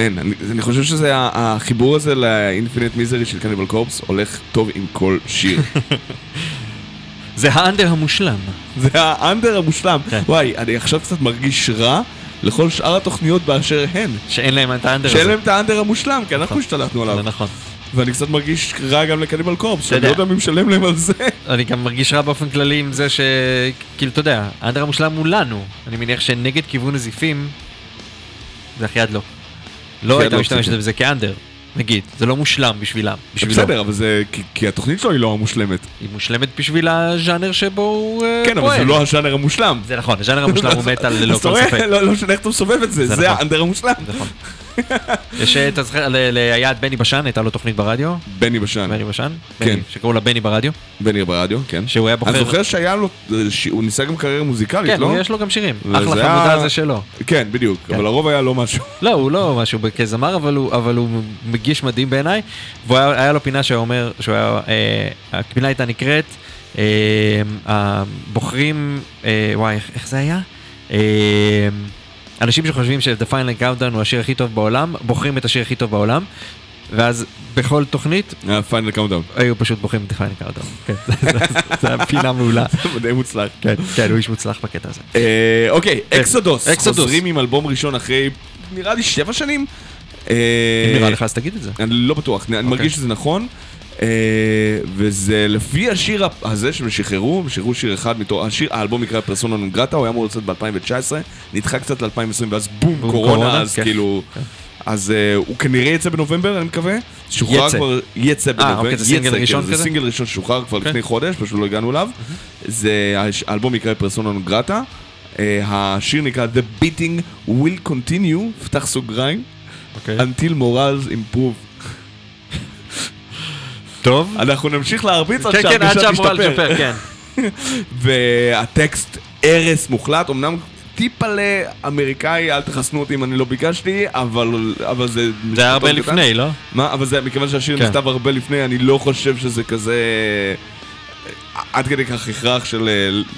אין, אין. אני, אני חושב שזה, החיבור הזה לאינפינט מיזרי של קניבל קורפס הולך טוב עם כל שיר. זה האנדר המושלם. זה האנדר המושלם. כן. וואי, אני עכשיו קצת מרגיש רע לכל שאר התוכניות באשר הן. שאין להם את האנדר הזה. שאין להם את האנדר המושלם, כי אנחנו נכון. השתלטנו זה עליו. נכון. ואני קצת מרגיש רע גם לקניבל קורפס, שאני. לא יודע מי משלם להם על זה. אני גם מרגיש רע באופן כללי עם זה ש... כאילו, אתה יודע, האנדר המושלם הוא לנו. אני מניח שנגד כיוון נזיפים, זה הכי עד לא. לא היית משתמשת. בזה כאנדר, נגיד. זה לא מושלם בשבילם. בשבילו. בסדר, אבל זה... כי- כי התוכנית שלו היא לא המושלמת. היא מושלמת בשביל הז'אנר שבו הוא אה, כן, אבל פועל. זה לא הז'אנר המושלם. זה נכון, הז'אנר המושלם הוא מטאל ללא כל? ספק. לא לא משנה איך אתה מסובב את זה, זה זה נכון. האנדר המושלם. נכון. יש, אה, אתה זוכר, ל- ל- היה את בני בשן, הייתה לו תוכנית ברדיו, בני בשן. בני בשן, כן. שקראו לה בני ברדיו, בני ברדיו, כן. שהוא היה בוחר, אני זוכר שהיה לו... ש- הוא ניסה גם קריירה מוזיקלית, כן, לא? הוא- יש לו גם שירים, אחלה חמודה זה שלו. כן, בדיוק. כן. אבל הרוב היה לא משהו. לא, הוא לא משהו כזמר, אבל הוא, מגיש מדהים בעיניי. והיה היה לו פינה שהוא אומר, אה, הפינה הייתה נקראת, אה, הבוחרים, אה, וואי, איך זה היה? אה, אנשים שחושבים ש-The Final Countdown הוא השיר הכי טוב בעולם, בוחרים את השיר הכי טוב בעולם, ואז בכל תוכנית Final Countdown. היו פשוט בוחרים את Final Countdown. כן, זה- זה- זה היה פינה מעולה. די מוצלח. כן, כן, הוא איש מוצלח בקטע הזה. אה, אוקיי, אקסודוס. אקסודוס. חוזרים עם אלבום ראשון אחרי, נראה לי שבע שנים. אה, אם נראה לך אז תגיד את זה. אני לא בטוח, אני מרגיש שזה נכון. אה, וזה לפי השיר הזה שהם שחררו, הם שחררו שיר אחד מתוך, השיר, האלבום נקרא פרסונה נונגרטה, הוא היה אמור לצאת ב-2019, נדחה קצת ל-2020 ואז בום, בום, קורונה, קורונה, אז כן. כאילו... אז אה, הוא כנראה יצא בנובמבר, אני מקווה. שוחרר יצא. כבר, יצא בנובמבר. אוקיי, זה סינגל יצא, ראשון כן, כזה? זה סינגל ראשון ששוחרר כבר כן. לפני חודש, פשוט לא הגענו אליו. זה, הש- האלבום נקרא פרסונה נונגרטה. אה, השיר נקרא The Beating Will Continue, פתח סוגריים, אוקיי. Until Morals Improve. טוב. אנחנו נמשיך להרביץ עד כן, כן, עד שהרגשה שאמורה תשתפר. כן. והטקסט הרס מוחלט, אמנם טיפה לאמריקאי, אל תחסנו אותי אם אני לא ביקשתי, אבל, אבל זה... זה היה הרבה קטן. לפני, לא? מה? אבל זה, מכיוון שהשיר כן. נכתב הרבה לפני, אני לא חושב שזה כזה... עד כדי כך הכרח של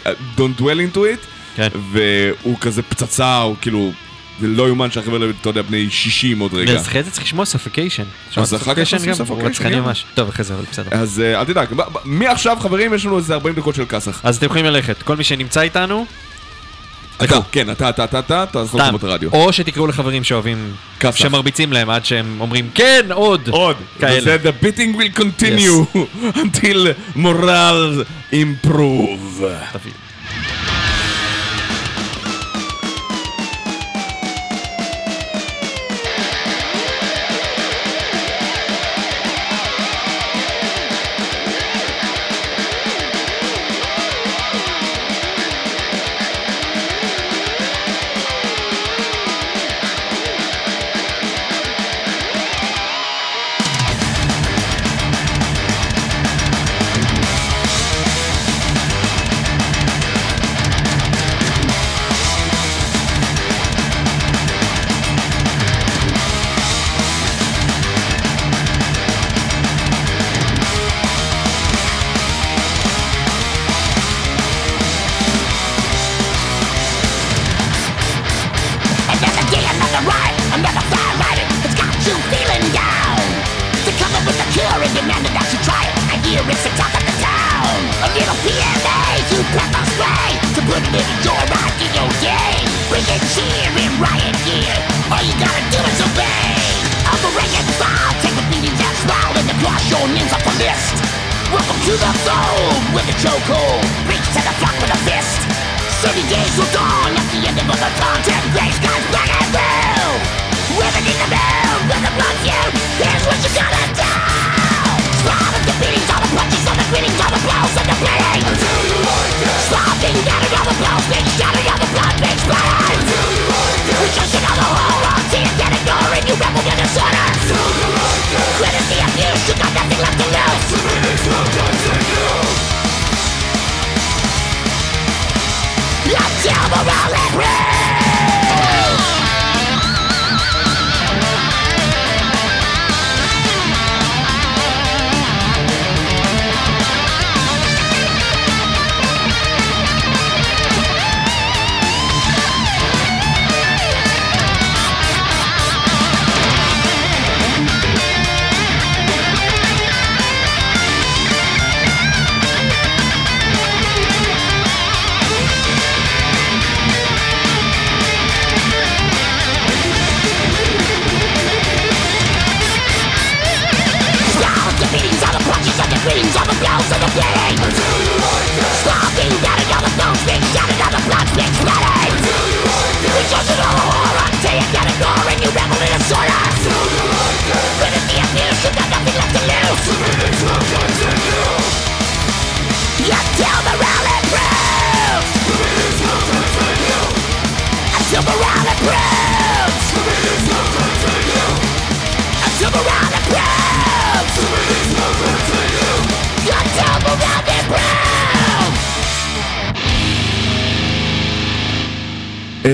אה, Don't dwell into it, כן. והוא כזה פצצה, הוא כאילו... זה לא יאומן שהחבר'ה, האלה, אתה יודע, בני 60 עוד רגע. אז אחרי זה צריך לשמוע ספיקיישן. אז אחר כך עושים. ממש. טוב, אחרי זה, אבל בסדר. אז אה, אל תדאג, מעכשיו חברים, יש לנו איזה 40 דקות של כסח. אז אתם יכולים ללכת. כל מי שנמצא איתנו, אתה, כן, אתה, אתה, אתה, אתה, אתה יכול. לקרוא את הרדיו. או שתקראו לחברים שאוהבים. שמרביצים להם עד שהם אומרים כן, עוד. עוד. כאלה. The beating will continue until morals improve. תביא. human rolling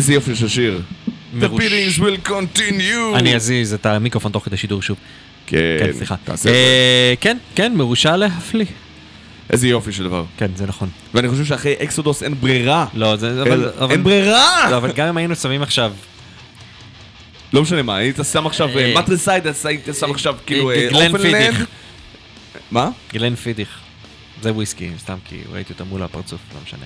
איזה יופי של שיר. The beatings will continue. אני אזיז את המיקרופון תוך כדי שידור שוב. כן, כן, סליחה. תעשה את זה. אה, כן, כן, מרושע להפליא. איזה יופי של דבר. כן, זה נכון. ואני חושב שאחרי אקסודוס אין ברירה. לא, זה... אבל- אין- אבל- אין ברירה! לא, אבל גם אם היינו שמים עכשיו... לא משנה מה, היית שם עכשיו אה, מטרסייד, אז היית שם עכשיו כאילו אה, אה, גלן אופנלנד. פידיך. מה? גלן פידיך. זה וויסקי, סתם כי ראיתי אותה מול הפרצוף, לא משנה.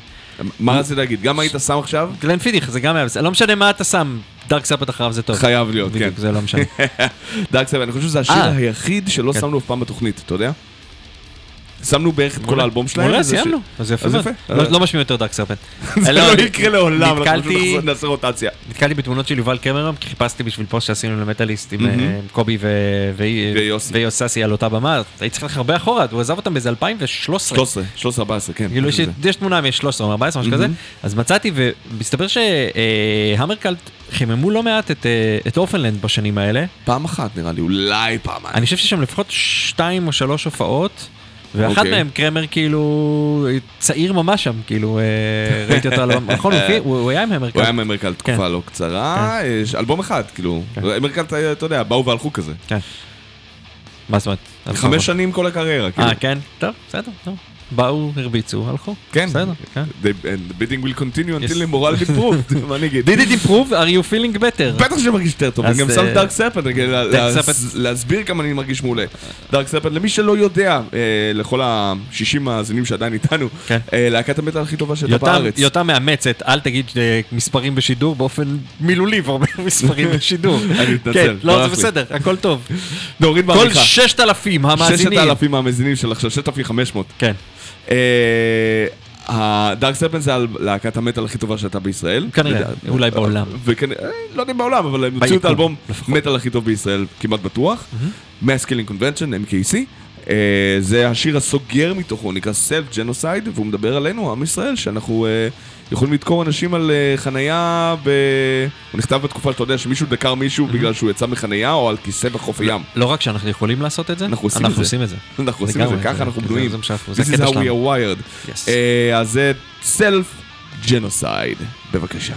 מה רצית להגיד? גם היית שם עכשיו? Glenfiddich, זה גם היה בסדר. לא משנה מה אתה שם, Dark Serpent אחריו זה טוב. חייב להיות, כן. בדיוק, זה לא משנה. Dark Serpent, אני חושב שזה השיר אה. היחיד שלא כן. שמנו אף פעם בתוכנית, אתה יודע? שמנו בערך את כל האלבום שלהם. מעולה, ש- סיימנו. אז יפה מאוד. לא- לא משמיעים יותר Dark Serpent. זה לא יקרה לעולם, אנחנו פשוט נעשה רוטציה. נתקלתי בתמונות של יובל קמרון, כי חיפשתי בשביל פוסט שעשינו ל Metalist עם. אה, קובי. ויוסי על אותה במה. הייתי צריך ללכת הרבה אחורה, הוא עזב אותם באיזה 2013. 13, 13, 14, כן. כאילו יש, תמונה מ-13 או 14 משהו כזה, אז מצאתי ומסתבר שהמרקלט חיממו לא מעט את, אה, את אורפנלנד בשנים האלה. פעם אחת נראה לי, אולי פעמיים. אני חושב שיש שם לפחות שתיים או שלוש הופעות. ואחת אוקיי. מהם קרמר כאילו צעיר ממש שם כאילו אה, ראיתי אותו נכון הוא היה עם המרקלט. הוא היה ממרקל תקופה כן. לא קצרה, יש אלבום אחד, כאילו. כן. ממרקל, אתה יודע, באו והלכו כזה. כן. מה זאת אומרת? חמש שנים כל הקריירה, כאילו. אה כן? טוב בסדר. טוב. באו הרביצו הלכו. כן. בסדר. כן. The bidding will continue until the moral improved, מה אני אגיד? did it improve? are you feeling better? בטח שאני מרגיש יותר טוב, אני גם שם אה, דארק סרפנט, Dark Serpent. להסביר כמה אני מרגיש מעולה. דארק סרפנט, למי שלא יודע, אה, לכל ה-60 מאזינים שעדיין איתנו, כן. אה, להקת המטאל הכי טובה שהייתה בארץ. יותם מאמצת, אל תגיד מספרים בשידור באופן מילולי ואומר מספרים בשידור. אני מתנצל, כן, לא, זה. בסדר, הכל טוב. נוריד כל בעריכה. 6,000 המאזינים. 6,000 המאזינים של עכשיו, 6,500. כן, ה Dark Serpent זה להקת המטאל הכי טובה שהייתה בישראל. כנראה, אולי בעולם. וכנראה, לא יודע אם בעולם, אבל הם הוציאו את האלבום. מטאל הכי טוב בישראל, כמעט בטוח. Mass Killing Convention, MKC. אה, זה השיר הסוגר מתוכו, נקרא Self Genocide, והוא מדבר עלינו, עם ישראל, שאנחנו אה, יכולים לדקור אנשים על אה, חנייה ב... הוא נכתב בתקופה שאתה יודע שמישהו דקר מישהו בגלל שהוא יצא מחנייה או על כיסא בחוף הים. לא רק שאנחנו יכולים לעשות את זה, אנחנו עושים את זה. עושים את זה. אנחנו עושים את זה, ככה אנחנו בנויים. This is how we are wired. Yes. אה, אז זה סלף ג'נוסייד, בבקשה.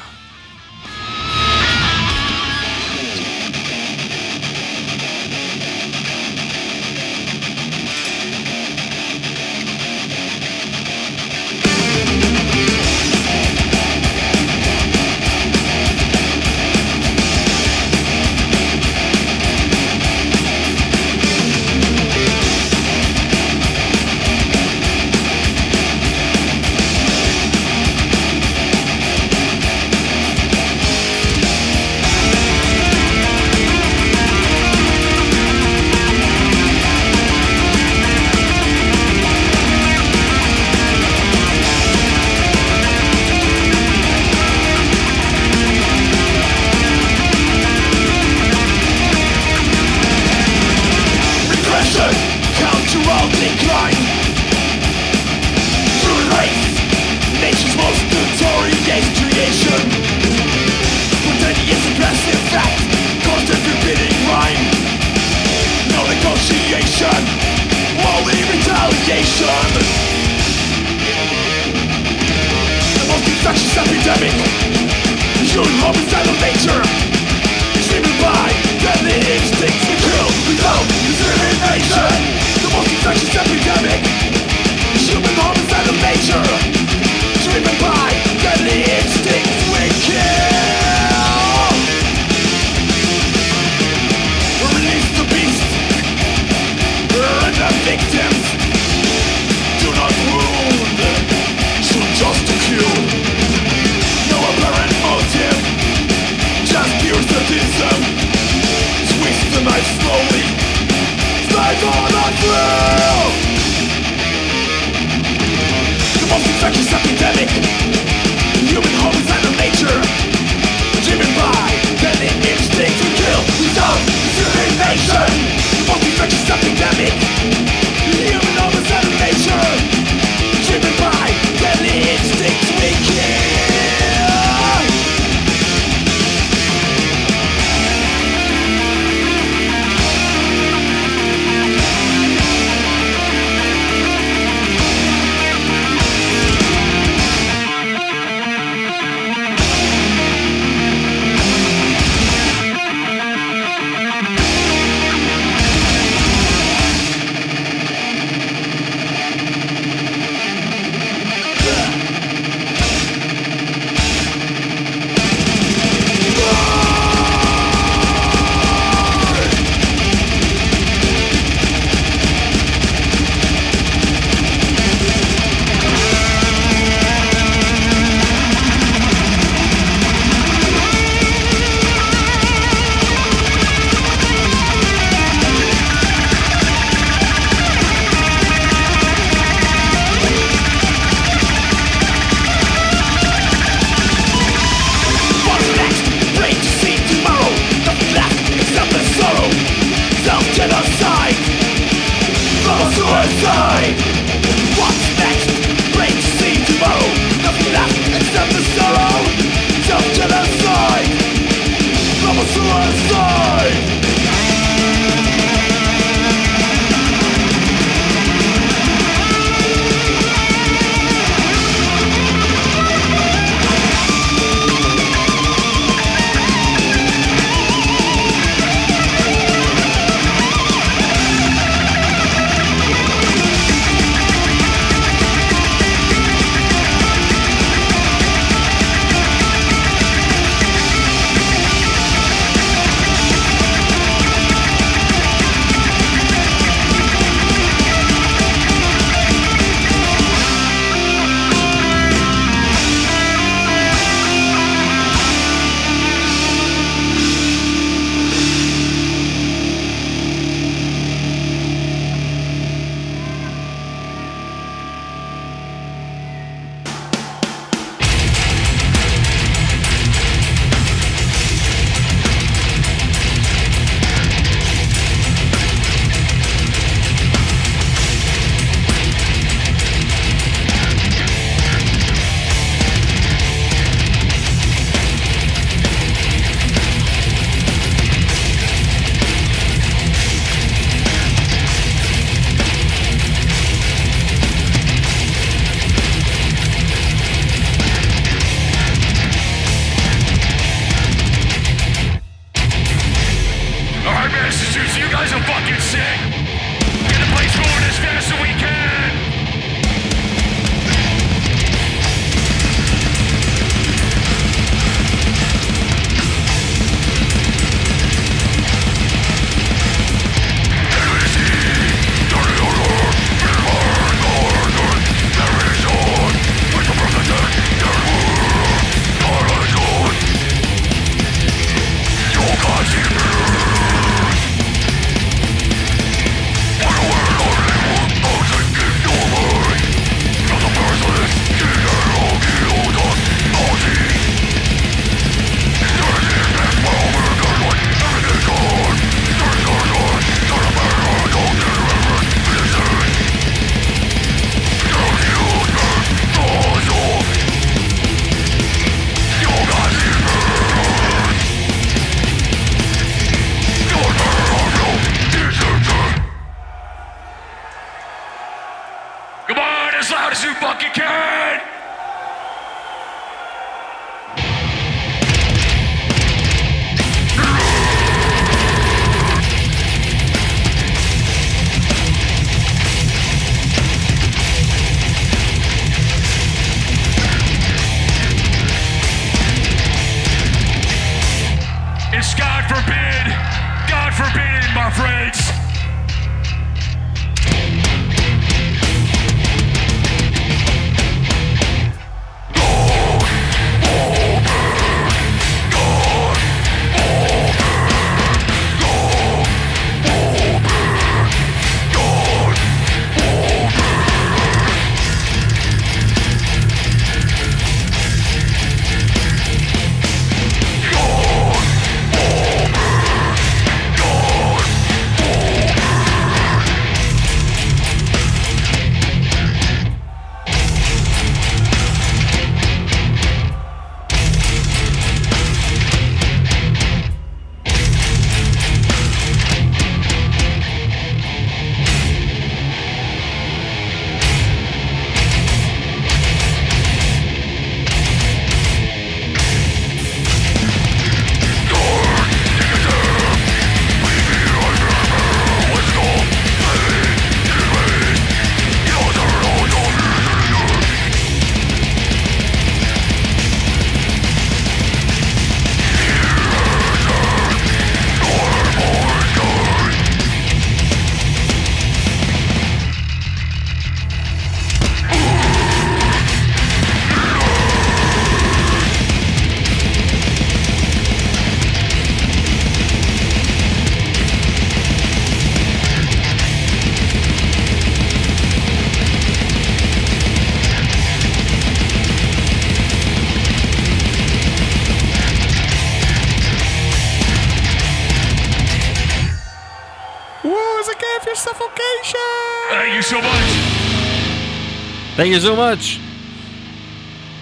Thank you so much.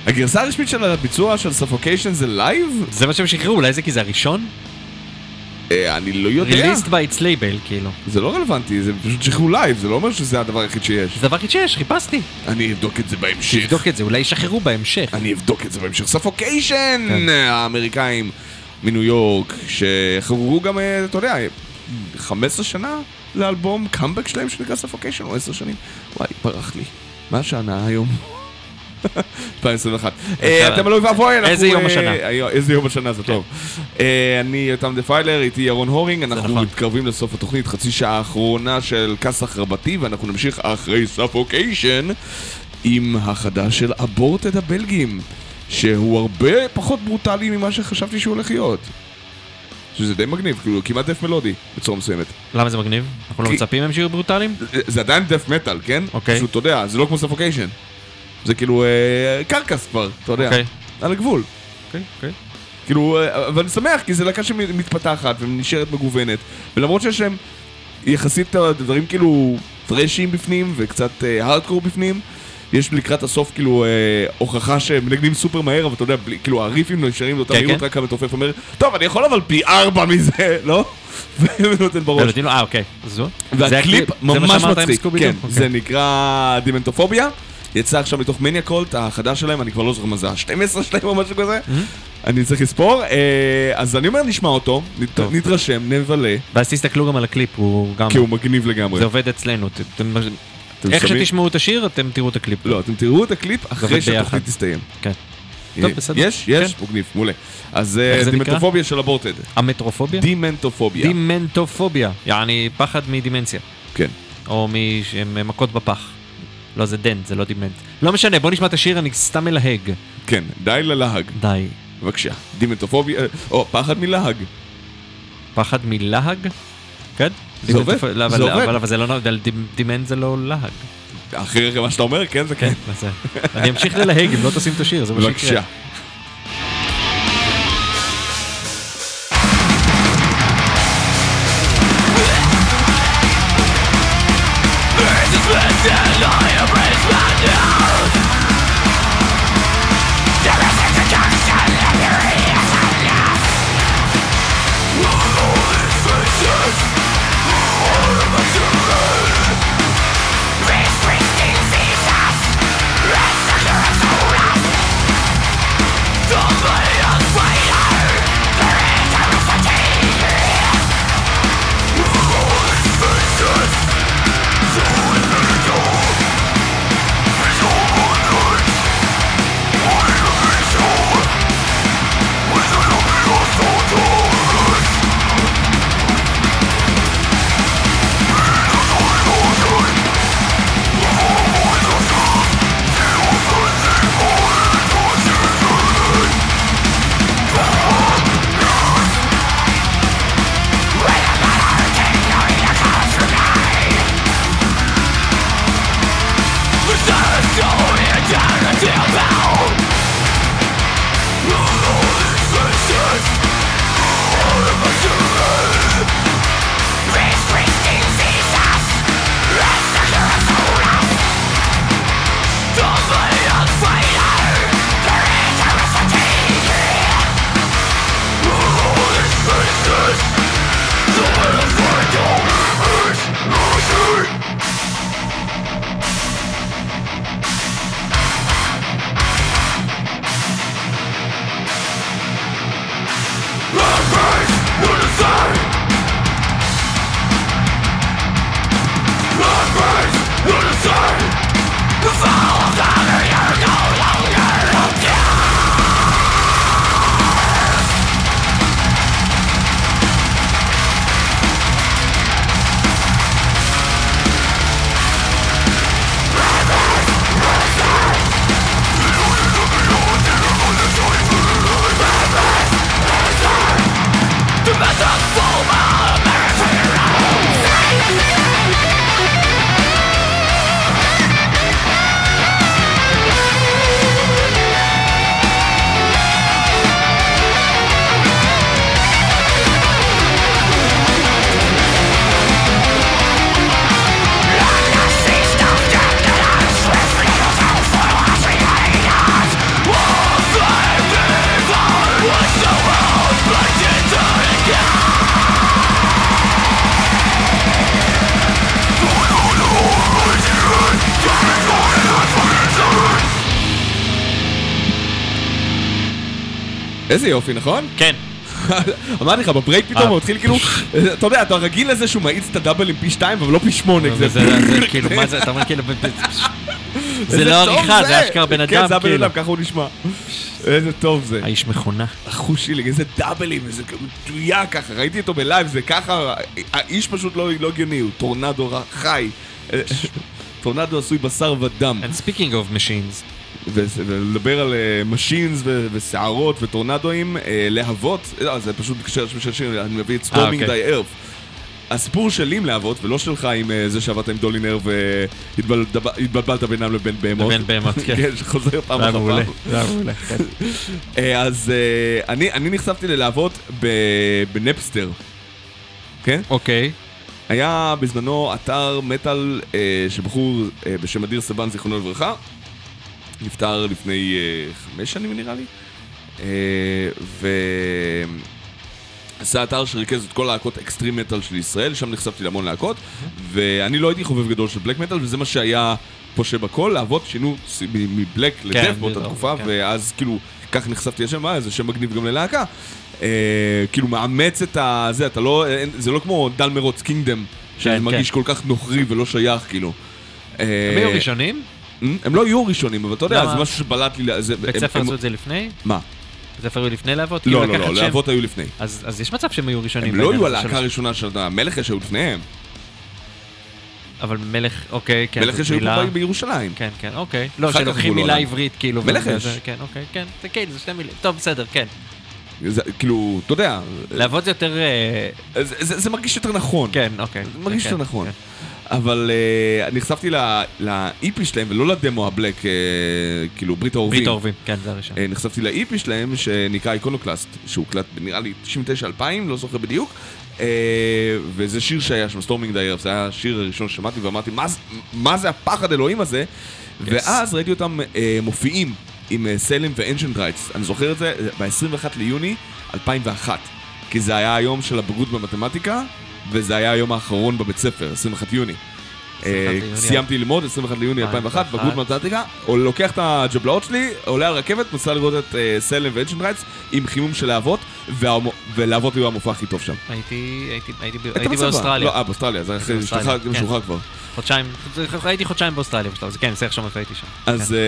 הגרסה הרשמית של הביצוע של Suffocation זה live? זה מה שהם שחררו, אולי זה כי זה הראשון? אה, אני לא יודע. released by its label, כאילו. זה לא רלוונטי, זה פשוט שחררו live, זה לא אומר שזה הדבר היחיד שיש. זה דבר הכי שיש, חיפשתי. אני אבדוק את זה בהמשך. תבדוק את זה, אולי ישחררו בהמשך. אני אבדוק את זה בהמשך. Suffocation! כן. האמריקאים מניו יורק, שחררו גם, אה, אתה יודע, 15 שנה לאלבום קאמבק שלהם שנקרא Suffocation, או 10 שנים. וואי, ברח לי. מה השנה היום? 2021. אה, אתם אלוהים ואבוי, אנחנו... איזה יום אה, השנה. איזה יום השנה, זה טוב. אה, אני יותם דפיילר, איתי ירון הורינג, אנחנו נכון. מתקרבים לסוף התוכנית, חצי שעה האחרונה של כסח רבתי, ואנחנו נמשיך אחרי Suffocation עם החדש של Aborted הבלגים, שהוא הרבה פחות ברוטלי ממה שחשבתי שהוא הולך להיות. שזה די מגניב, כאילו כמעט דף מלודי בצורה מסוימת. למה זה מגניב? אנחנו לא מצפים מהם שיהיו ברוטליים? זה- עדיין דף מטאל, כן? אוקיי. פשוט, אתה יודע, זה לא כמו ספוקיישן. זה כאילו אה, קרקס כבר, אתה יודע. אוקיי. על הגבול. אוקיי, אוקיי. כאילו, אה, אבל אני שמח, כי זו להקה שמתפתחת ונשארת מגוונת. ולמרות שיש להם יחסית אה, דברים כאילו טרשים בפנים וקצת הארדקור בפנים, יש לקראת הסוף כאילו אה, הוכחה שהם מנגנים סופר מהר, אבל אתה יודע, בלי, כאילו הריפים נשארים לאותה כן, מהירות, כן. רק המתופף אומר, טוב, אני יכול אבל פי ארבע מזה, לא? ונותן בראש. נותנים לו- אה, אוקיי. זה והקליפ זה ממש מצחיק, כן, דו? אוקיי. זה נקרא Dementophobia, יצא עכשיו מתוך ManiaCult החדש שלהם, אני כבר לא זוכר מה זה, ה-12 שלהם או משהו כזה, אני צריך לספור, אה, אז אני אומר נשמע אותו. נתרשם, נבלה, ואז תסתכלו גם על הקליפ, הוא גם... כי הוא מגניב לגמרי. זה עובד אצלנו. אתם- איך שומעים? שתשמעו את השיר, אתם תראו את הקליפ. לא, אתם תראו את הקליפ אחרי שהתוכנית. תסתיים. כן. אה, טוב, בסדר. יש? יש? כן. מגניב, מעולה. אז אה? Dementophobia של Aborted. המטרופוביה? Dementophobia. Dementophobia. יעני פחד מדמנציה. כן. או ממכות בפח. לא, זה dent, זה לא dement. לא משנה, בוא נשמע את השיר, אני סתם מלהג. כן, די ללהג. די. בבקשה. Dementophobia, אה, או, פחד מלהג. פחד מלהג? כן? זה עובד, לא, זה אבל- עובד. אבל אבל זה לא, אבל dem- dement זה לא להג. אחרי מה שאתה אומר, כן, זה כן. כן, אני אמשיך ללהג אם לא תשים את השיר, זה מה שיקרה. בבקשה. איזה יופי, נכון? כן. אמרתי לך, ב break פתאום. הוא מתחיל כאילו, אתה יודע, אתה רגיל לזה שהוא מאיץ את הדאבלים פי שתיים, אבל לא פי שמונה. זה, כאילו, מה זה, אתה אומר כאילו, זה לא עריכה, זה אשכרה בן כן, אדם, זה הבן כאילו. אדם, ככה הוא נשמע. איזה טוב זה. האיש מכונה. אחוז שילינג, איזה דאבלים, איזה כאילו מדויק ככה, ראיתי אותו ב live, זה ככה, האיש פשוט לא לא הגיוני, הוא טורנדו חי. טורנדו עשוי בשר ודם. And speaking of machines, ולדבר על machines ושערות וטורנדואים, אה, להבות, לא, זה פשוט בהקשר של שיר, אני מביא את Storming. The Earth. הסיפור שלי עם להבות, ולא שלך עם אה, זה שעבדת עם דולינר והתבלבלת בינם לבין בהמות. לבין בהמות, כן. כן, שחוזר פעם אחר. פעם. זה היה מעולה, כן. אה, אז אה, אני, נחשפתי ללהבות ב Napster, כן? אוקיי. היה בזמנו אתר מטאל אה, של בחור אה, בשם אדיר סבן, זיכרונו לברכה. נפטר לפני אה, חמש שנים נראה לי. אה, ועשה אתר שריכז את כל להקות אקסטרים מטאל של ישראל, שם נחשפתי להמון להקות. ואני לא הייתי חובב גדול של בלק מטאל, וזה מה שהיה פושה בכל, להבות שינו מבלק לדף באותה תקופה, כן. ואז כאילו, כך נחשפתי לשם, אה, זה שם מגניב גם ללהקה. אה, כאילו מאמץ את ה... זה, אתה לא... אין- זה לא כמו דל מרוץ קינגדם, שאני כן, מרגיש כל כך נוכרי ולא שייך, כאילו. הם היו ראשונים? הם לא יהיו ראשונים, אבל אתה יודע? זה משהו שבלט לי... בית ספר עשו את זה לפני? מה? בית ספר היו לפני להבות? לא, כאילו לא, לא, שם? להבות היו לפני. אז יש מצב שהם היו ראשונים. הם לא היו הלהקה הראשונה של המלך יש היו לפניהם. אבל מלך, אוקיי, כן. מלך יש היו מילה- פה בירושלים. כן, כן, אוקיי. לא, שלוקחים גבול מילה. עברית, כאילו. מלך. זה- כן, אוקיי, כן. זה כן, זה שתי מילים. טוב, בסדר, כן. זה- כאילו, אתה יודע, להבות זה יותר... אה, זה- זה זה מרגיש יותר נכון. כן, אוקיי. זה מרגיש כן, יותר נכון. כן. אבל אה, נחשפתי ל EP שלהם, ולא לדמו ה black, אה, כאילו ברית האורבים. ברית האורבים, כן, זה הראשון. אה, נחשפתי ל EP שלהם, שנקרא Iconoclast, שהוא הוקלט נראה לי 99-2000, לא זוכר בדיוק. אה, וזה שיר שהיה שם, Storming the Earth, זה היה השיר הראשון ששמעתי, ואמרתי, "מה מה זה הפחד אלוהים הזה? ואז ראיתי אותם אה, מופיעים עם Salem ו Ancient Rites. אני זוכר את זה ב-21 ליוני 2001, כי זה היה היום של הבגרות במתמטיקה, וזה היה היום האחרון בבית ספר, 21 יוני. 21 אה, ליוני. סיימתי ללמוד, 21 ליוני 2001, 2001. בגרות במתמטיקה, או לוקח את הג'בלאות שלי, עולה על רכבת, נוסע לראות את אה, Salem ו Ancient Rites עם חימום של להבות, ולהבות היו המופע הכי טוב שם. הייתי. באוסטרליה. לא, אה, באוסטרליה, זה כן. שוחרר כבר. חודשיים, הייתי חודשיים באוסטרליה בשלב הזה, כן, זה עכשיו מתי הייתי שם. אז, אה,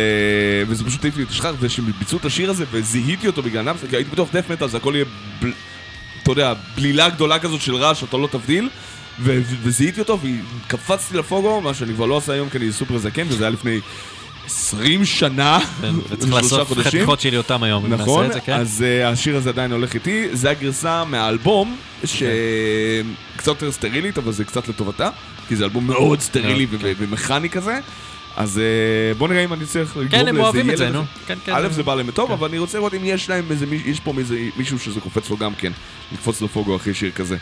וזה פשוט העיף לי את השחר, ושביצעו את השיר הזה, וזיהיתי אותו בגלל כי הייתי בטוח דף מטאל, זה הכל יהיה, אתה יודע, בלילה גדולה כזאת של רעש, שאתה לא תבדיל, ו- וזיהיתי אותו, וקפצתי לפוגו, מה שאני כבר לא עושה היום, כי אני סופר זקן, וזה היה לפני 20 שנה, כן, וצריך חודשים. חתיכות שלי אותם היום, אם נכון, נעשה את זה, כן? אז uh, השיר הזה עדיין הולך איתי, זה הגרסה מהאלבום, שקצת יותר סטרילית, אבל זה קצת לטובתה, כי זה אלבום מאוד סטרילי כן. ו- ומכני כזה. אז uh, בוא נראה אם אני צריך לגרום לאיזה כן, הם אוהבים את זה, ילד- נו. כן, כן. א' זה בא להם טוב, אבל אני רוצה לראות אם יש להם איזה, יש פה איזה מישהו שזה קופץ לו גם כן, לקפוץ לו פוגו אחרי שיר כזה.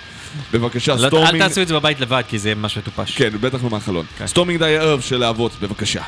בבקשה, לא- Storming... אל תעשו את זה בבית לבד, כי זה ממש מטופש. כן, בטח לא מהחלון. כן. Storming the Earth של להבות, בבקשה.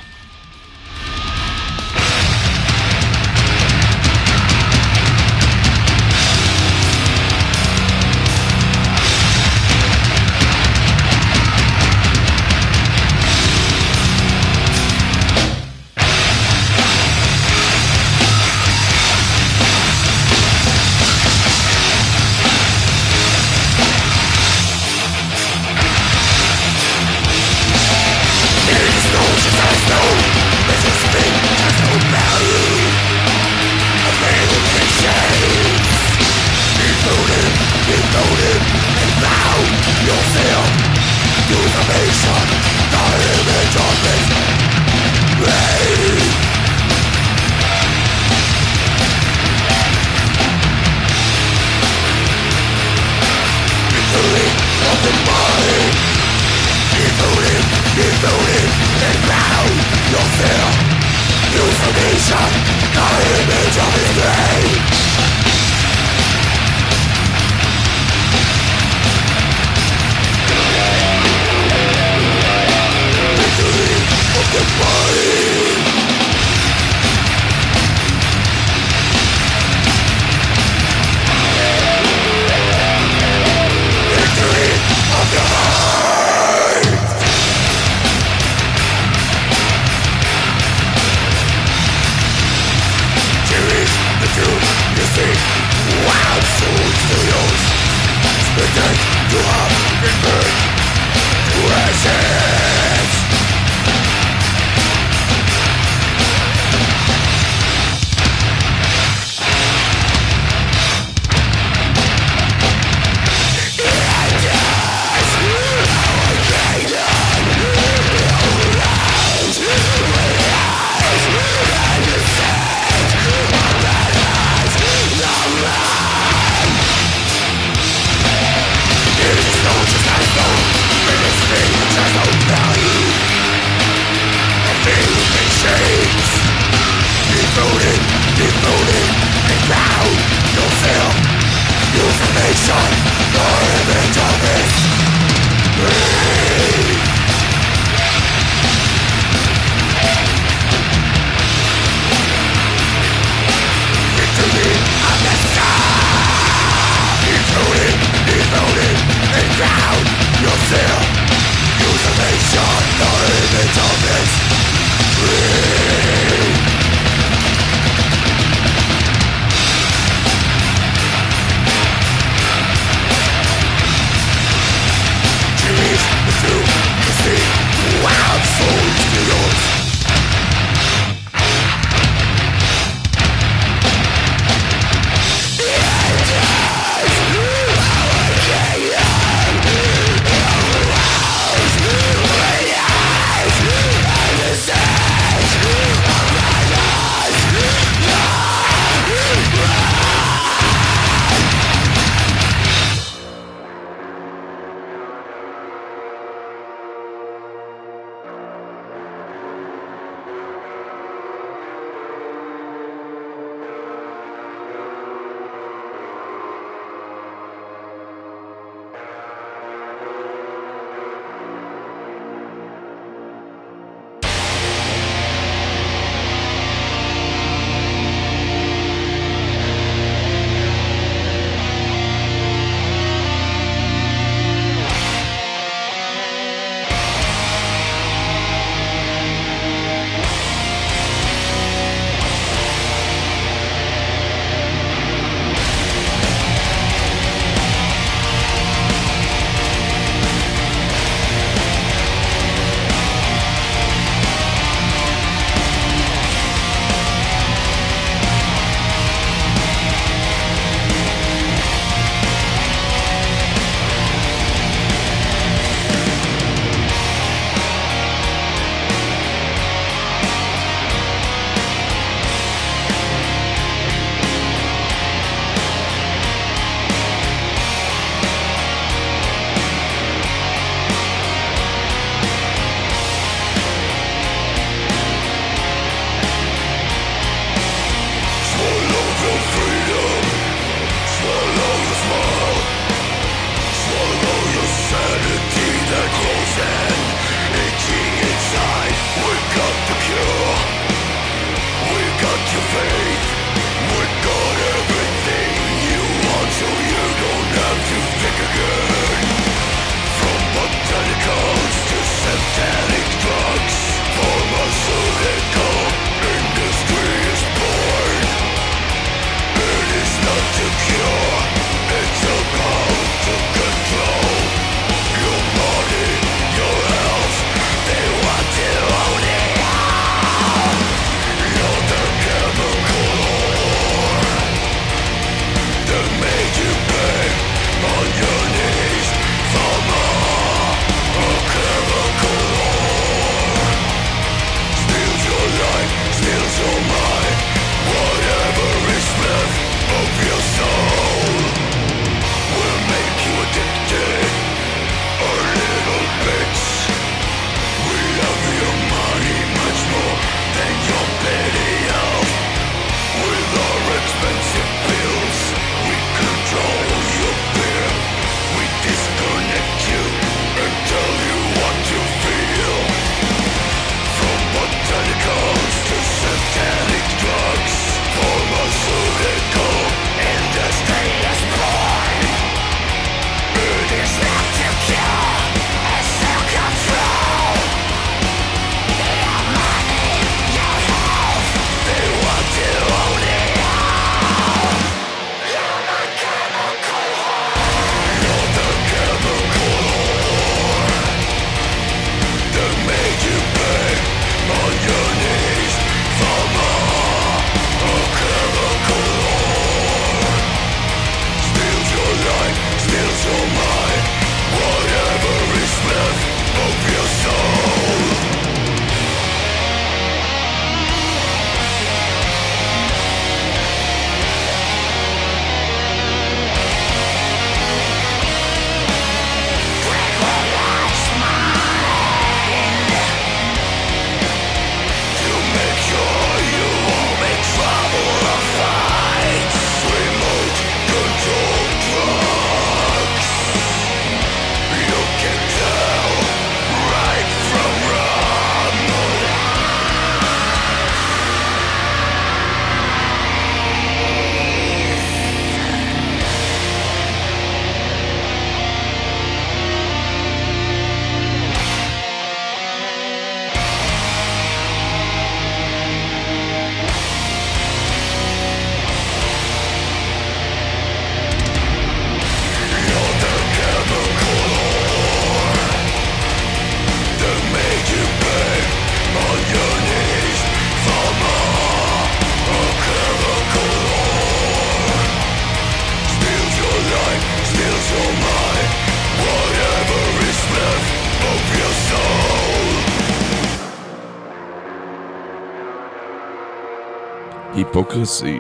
היפוקרסי.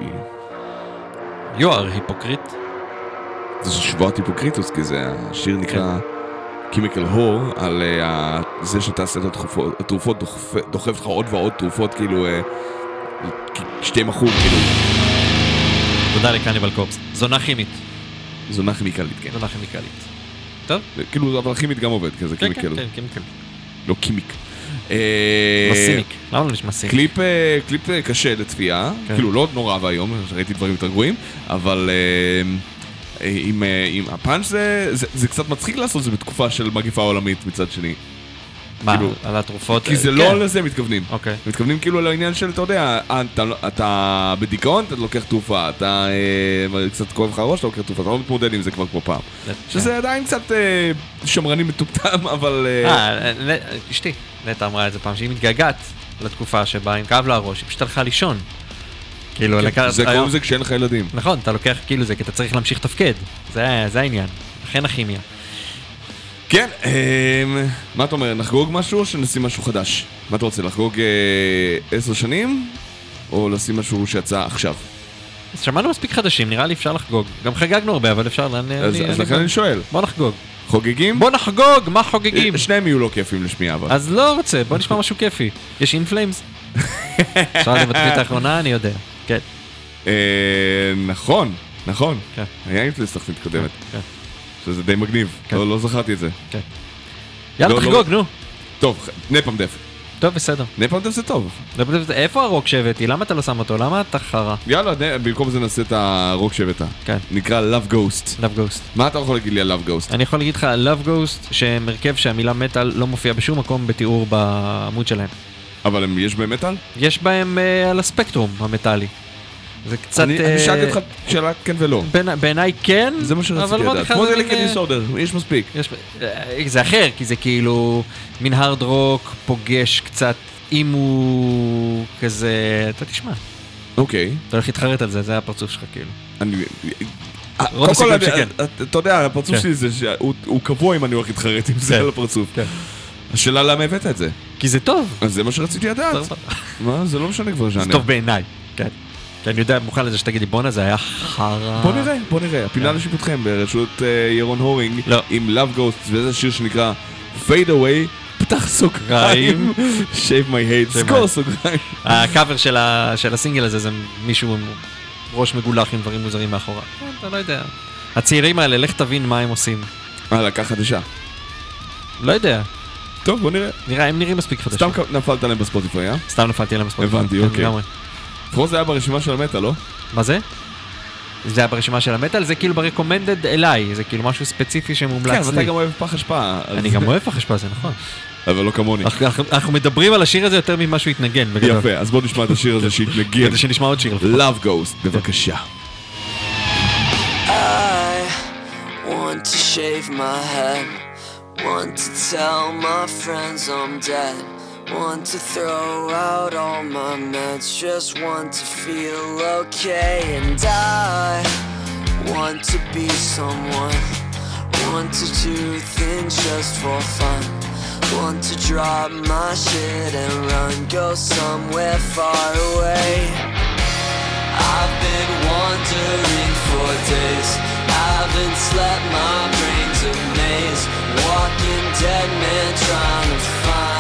You are היפוקריט. זה שבועת היפוקריטוס, כי זה השיר נקרא קימיקל הור, על אה, זה שתעשה את התרופות, דוחף, לך עוד ועוד תרופות, כאילו, אה, שתהיה מכור, כאילו, תודה לקניבל קורפס. זונה כימית. זונה כימיקלית, כן. זונה כימיקלית. טוב? כאילו, אבל כימית גם עובד, כי זה כן, כן, קימיקל, כן, קימיקל. לא קימיק. אה, לא Cynic. למה לא נשמע Cynic? קליפ, אה, קליפ אה, קשה לצפייה, כן. כאילו לא נורא ואיום, ראיתי דברים יותר גרועים, אבל עם, עם הפאנץ' זה, זה, זה קצת מצחיק לעשות את זה בתקופה של מגיפה עולמית מצד שני. מה, כאילו- על התרופות? כי זה כן. לא לזה מתכוונים. אוקיי. מתכוונים כאילו לעניין של, אתה יודע, אה, אתה, אתה בדיכאון, אתה לוקח תרופה, אתה אה, קצת כואב לך הראש, אתה לוקח תרופה, אתה לא מתמודד עם זה כבר כמו פעם. שזה עדיין קצת אה, שמרני מטומטם, אבל... אה, אה, נ- אשתי, נטע אמרה את זה פעם, שהיא מתגעגעת לתקופה שבה אם כאב לה הראש, היא פשוט הלכה לישון. כאילו, כן, לקחת- זה קוראים לזה כשאין לך ילדים. נכון, אתה לוקח כאילו זה, כי אתה צריך להמשיך לתפקד. זה זה העניין. לכן הכימיה. כן, אה, מה אתה אומר, נחגוג משהו או שנשים משהו חדש? מה אתה רוצה, לחגוג אה, עשר שנים? או לשים משהו שיצא עכשיו? אז שמענו מספיק חדשים, נראה לי אפשר לחגוג. גם חגגנו הרבה, אבל אפשר... אז אני- אז אני- לכן אני שואל, בוא נחגוג. חוגגים? בוא נחגוג, מה חוגגים? אה, שניהם יהיו לא כיפים לשמיעה אבל. אז לא רוצה, בוא נשמע משהו כיפי. יש אינפלאמס? אפשר לבטחית האחרונה, אני יודע. כן. אה, נכון, נכון. כן. היה אינפלס תחתית קודמת. כן. שזה די מגניב, כן. לא לא זכרתי את זה. יאללה, לא, לא. תחגוג, נו. טוב, נפעם דף. טוב, בסדר. נפעם דף זה טוב. איפה הרוק שהבאתי? למה אתה לא שם אותו? למה אתה חרא? יאללה, נ- במקום זה נעשה את הרוק שהבאת. כן. נקרא Love Ghost. Love Ghost. מה אתה יכול להגיד לי על Love Ghost? אני יכול להגיד לך, Love Ghost, שהם הרכב שהמילה מטאל לא מופיע בשום מקום בתיאור בעמוד שלהם. אבל הם- יש בהם מטאל? יש בהם אה, על הספקטרום המטאלי. זה קצת... אני אה, אני שאלתי אותך שאלה כן ולא. בעיני- בעיניי כן, זה מה שרציתי לדעת. כמו זה זה מין, לקני אה, יש מספיק. אה, זה אחר, כי זה כאילו מין הארד רוק פוגש קצת אימו כזה, אתה תשמע, אוקיי. אתה הולך להתחרט על זה, זה הפרצוף שלך כאילו. אני... קודם כל. אתה- יודע, הפרצוף כן. שלי זה שהוא הוא קבוע אם אני הולך להתחרט עם זה כן. על הפרצוף. כן. השאלה למה הבאת את זה? כי זה טוב, אז זה מה שרציתי לדעת. זה מה? זה לא משנה כבר ז'אנר. טוב בעיניי, כן. כי אני יודע, מוכן לזה שתגיד לי בואנה זה היה חרא. בוא נראה, בוא נראה. הפינה לשיפוטכם ברשות אה, ירון הורינג לא. עם Love Ghost, וזה שיר שנקרא Fade Away, פתח סוגריים, Shave My Head, Shave סגור סוגריים. הקאבר של ה- של הסינגל הזה זה מישהו עם ראש מגולח עם דברים מוזרים מאחורה. כן, אתה לא יודע. הצעירים האלה, לך תבין מה הם עושים. אה, להקה חדשה. לא יודע. טוב, בוא נראה. נראה, הם נראים מספיק חדשים. סתם נפלת להם בספוטיפיי, אה? סתם נפלתי עליהם בספורט. הבנתי, כן, אוקיי. לפחות זה היה ברשימה של המטה, לא? מה זה? זה היה ברשימה של המטאל, זה כאילו ברקומנדד אליי, זה כאילו משהו ספציפי שמומלץ כן, אבל אתה לי. גם אוהב פח אשפה. אז- אני גם אוהב פח אשפה, זה נכון. אבל לא כמוני. אנחנו- מדברים על השיר הזה יותר ממה שהוא התנגן. יפה, אז בוא נשמע את השיר הזה שהתנגן. כדי שנשמע עוד שיר. Love Ghost, בבקשה. I want to shave my head. Want to tell my friends I'm dead. Want to throw out all my meds. Just want to feel okay. And I want to be someone. Want to do things just for fun. Want to drop my shit and run. Go somewhere far away. I've been wandering for days. I haven't slept, my brain's a maze. Walking dead man trying to find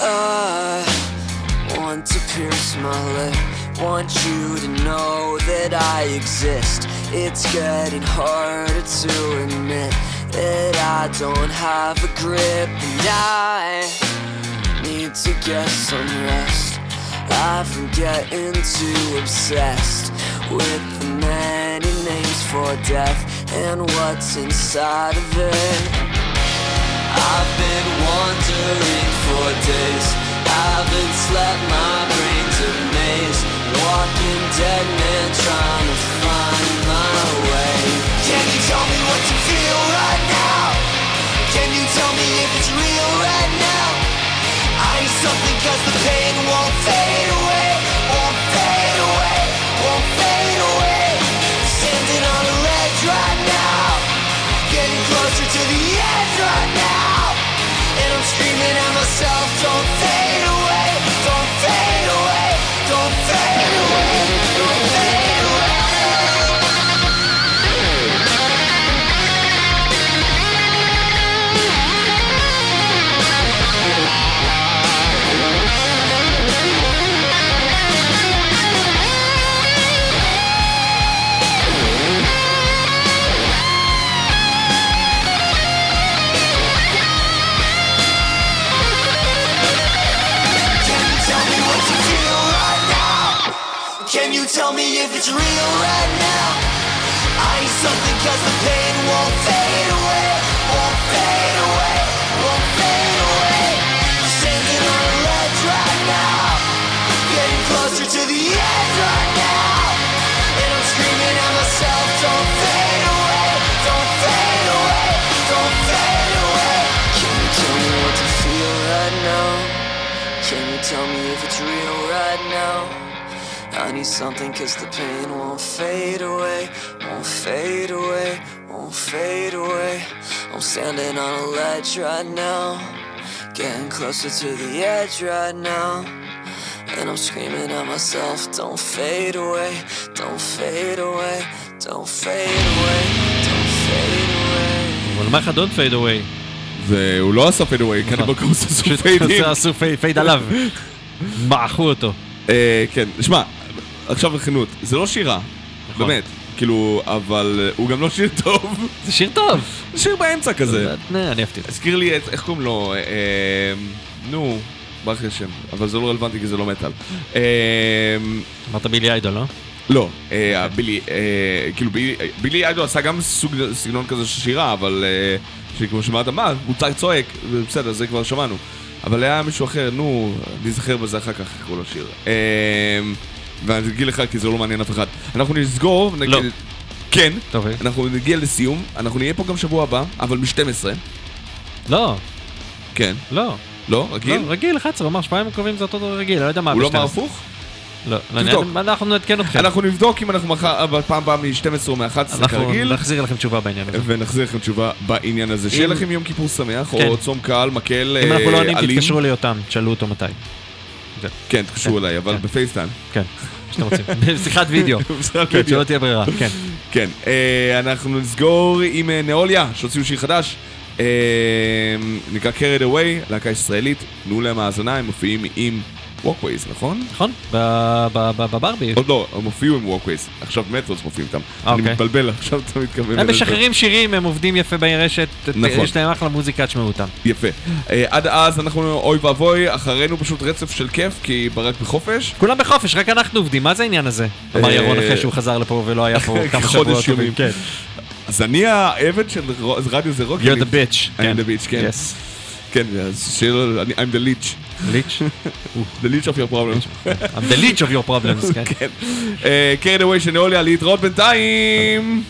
I want to pierce my lip. Want you to know that I exist. It's getting harder to admit that I don't have a grip, and I need to get some rest. I've been getting too obsessed with the many names for death and what's inside of it. I've been wandering for days. Haven't slept, my brain's a maze. Walking dead man trying to find my way. Can you tell me what you feel right now? Can you tell me if it's real right now? I need something cause the pain won't fade away. You tell me if it's real right now? I need something cause the pain won't fade away, won't fade away, won't fade away. I'm standing on a ledge right now, getting closer to the edge right now. And I'm screaming at myself, don't fade away, don't fade away, don't fade away. Can you tell me what to feel right now? Can you tell me if it's real right now? Need something cause the pain won't fade away, won't fade away, won't fade away. I'm standing on a ledge right now, getting closer to the edge right now. And I'm screaming at myself, don't fade away, don't fade away, don't fade away, don't fade away. אבל מה לך Don't fade away? והוא לא עשה fade away, Cannibal Corpse עשו פיידים. עשו fade עליו. מעכו אותו. אה, כן, שמע, עכשיו בכנות, זה לא שירה, נכון. באמת, כאילו, אבל אה, הוא גם לא שיר טוב, זה שיר טוב. זה שיר באמצע כזה. נה, אני אהבתי. הזכיר לי את, איך קוראים לו, אה, אה, נו, ברח לי השם, אבל זה לא רלוונטי כי זה לא מטאל. אה, אמרת בילי איידול, לא? לא, אה, בילי, אה, כאילו בילי- איידול עשה גם סגנון כזה של שירה, אבל אה, שכמו שאמרת, מה, הוא צועק, בסדר, זה כבר שמענו. אבל היה מישהו אחר, נו, נזכר בזה אחר כך, איך קראו לשיר. ואני אגיד לך כי זה לא מעניין אף אחד. אנחנו נסגור, נגיד... לא. כן, טוב, אה. אנחנו נגיע לסיום, אנחנו נהיה פה גם שבוע הבא, אבל מ-12. לא, כן. לא. לא? רגיל? לא, רגיל, 11, הוא אמר שבועיים הקרובים זה אותו דבר רגיל, אני לא יודע מה הוא לא אמר 12. הפוך? לא, לא, אנחנו נעדכן אתכם. אנחנו נבדוק אם אנחנו מחר, בפעם הבאה מ-12 או מ-11 אנחנו כרגיל. נחזיר לכם תשובה בעניין הזה. ונחזיר לכם תשובה בעניין הזה. שיהיה לכם יום כיפור שמח, כן. או צום קהל, מקל, אם אנחנו לא אה, עונים. תתקשרו ליותם, תשאלו אותו מתי. כן, כן, אליי, אבל כן. בפייסטיים. כן, מה שאתם רוצים. בשיחת וידאו. כן. שלא תהיה ברירה, כן. כן, אה, אנחנו נסגור עם אה, נאוליה, שהוציאו שיר חדש. אה, נקרא Carried Away, להקה ישראלית, תנו להם האזנה, הם מופיעים עם Walkways, נכון? נכון? בברבי. עוד לא, הם הופיעו עם Walkways, עכשיו מטרוס מופיעים איתם. אני אוקיי. מתבלבל, עכשיו אתה מתכוון. הם. משחררים שירים, הם עובדים יפה ברשת, נכון. יש להם אחלה מוזיקה, תשמעו אותם. יפה. אה, עד אז אנחנו אוי ואבוי, אחרינו פשוט רצף של כיף, כי ברק בחופש. כולם בחופש, רק אנחנו עובדים, מה זה העניין הזה? אמר אה, ירון אחרי שהוא חזר לפה ולא היה פה כמה שבועות. כן. אז אני העבד של רדיו זה רוק. You're the bitch. I'm כן. the bitch, כן. כן, אז שיר, אני- I'm the leech. ליץ'? the leech of your problem. I'm the leech of your problems, כן. כן. אה, קרן אווי של נאוליה, להתראות בינתיים.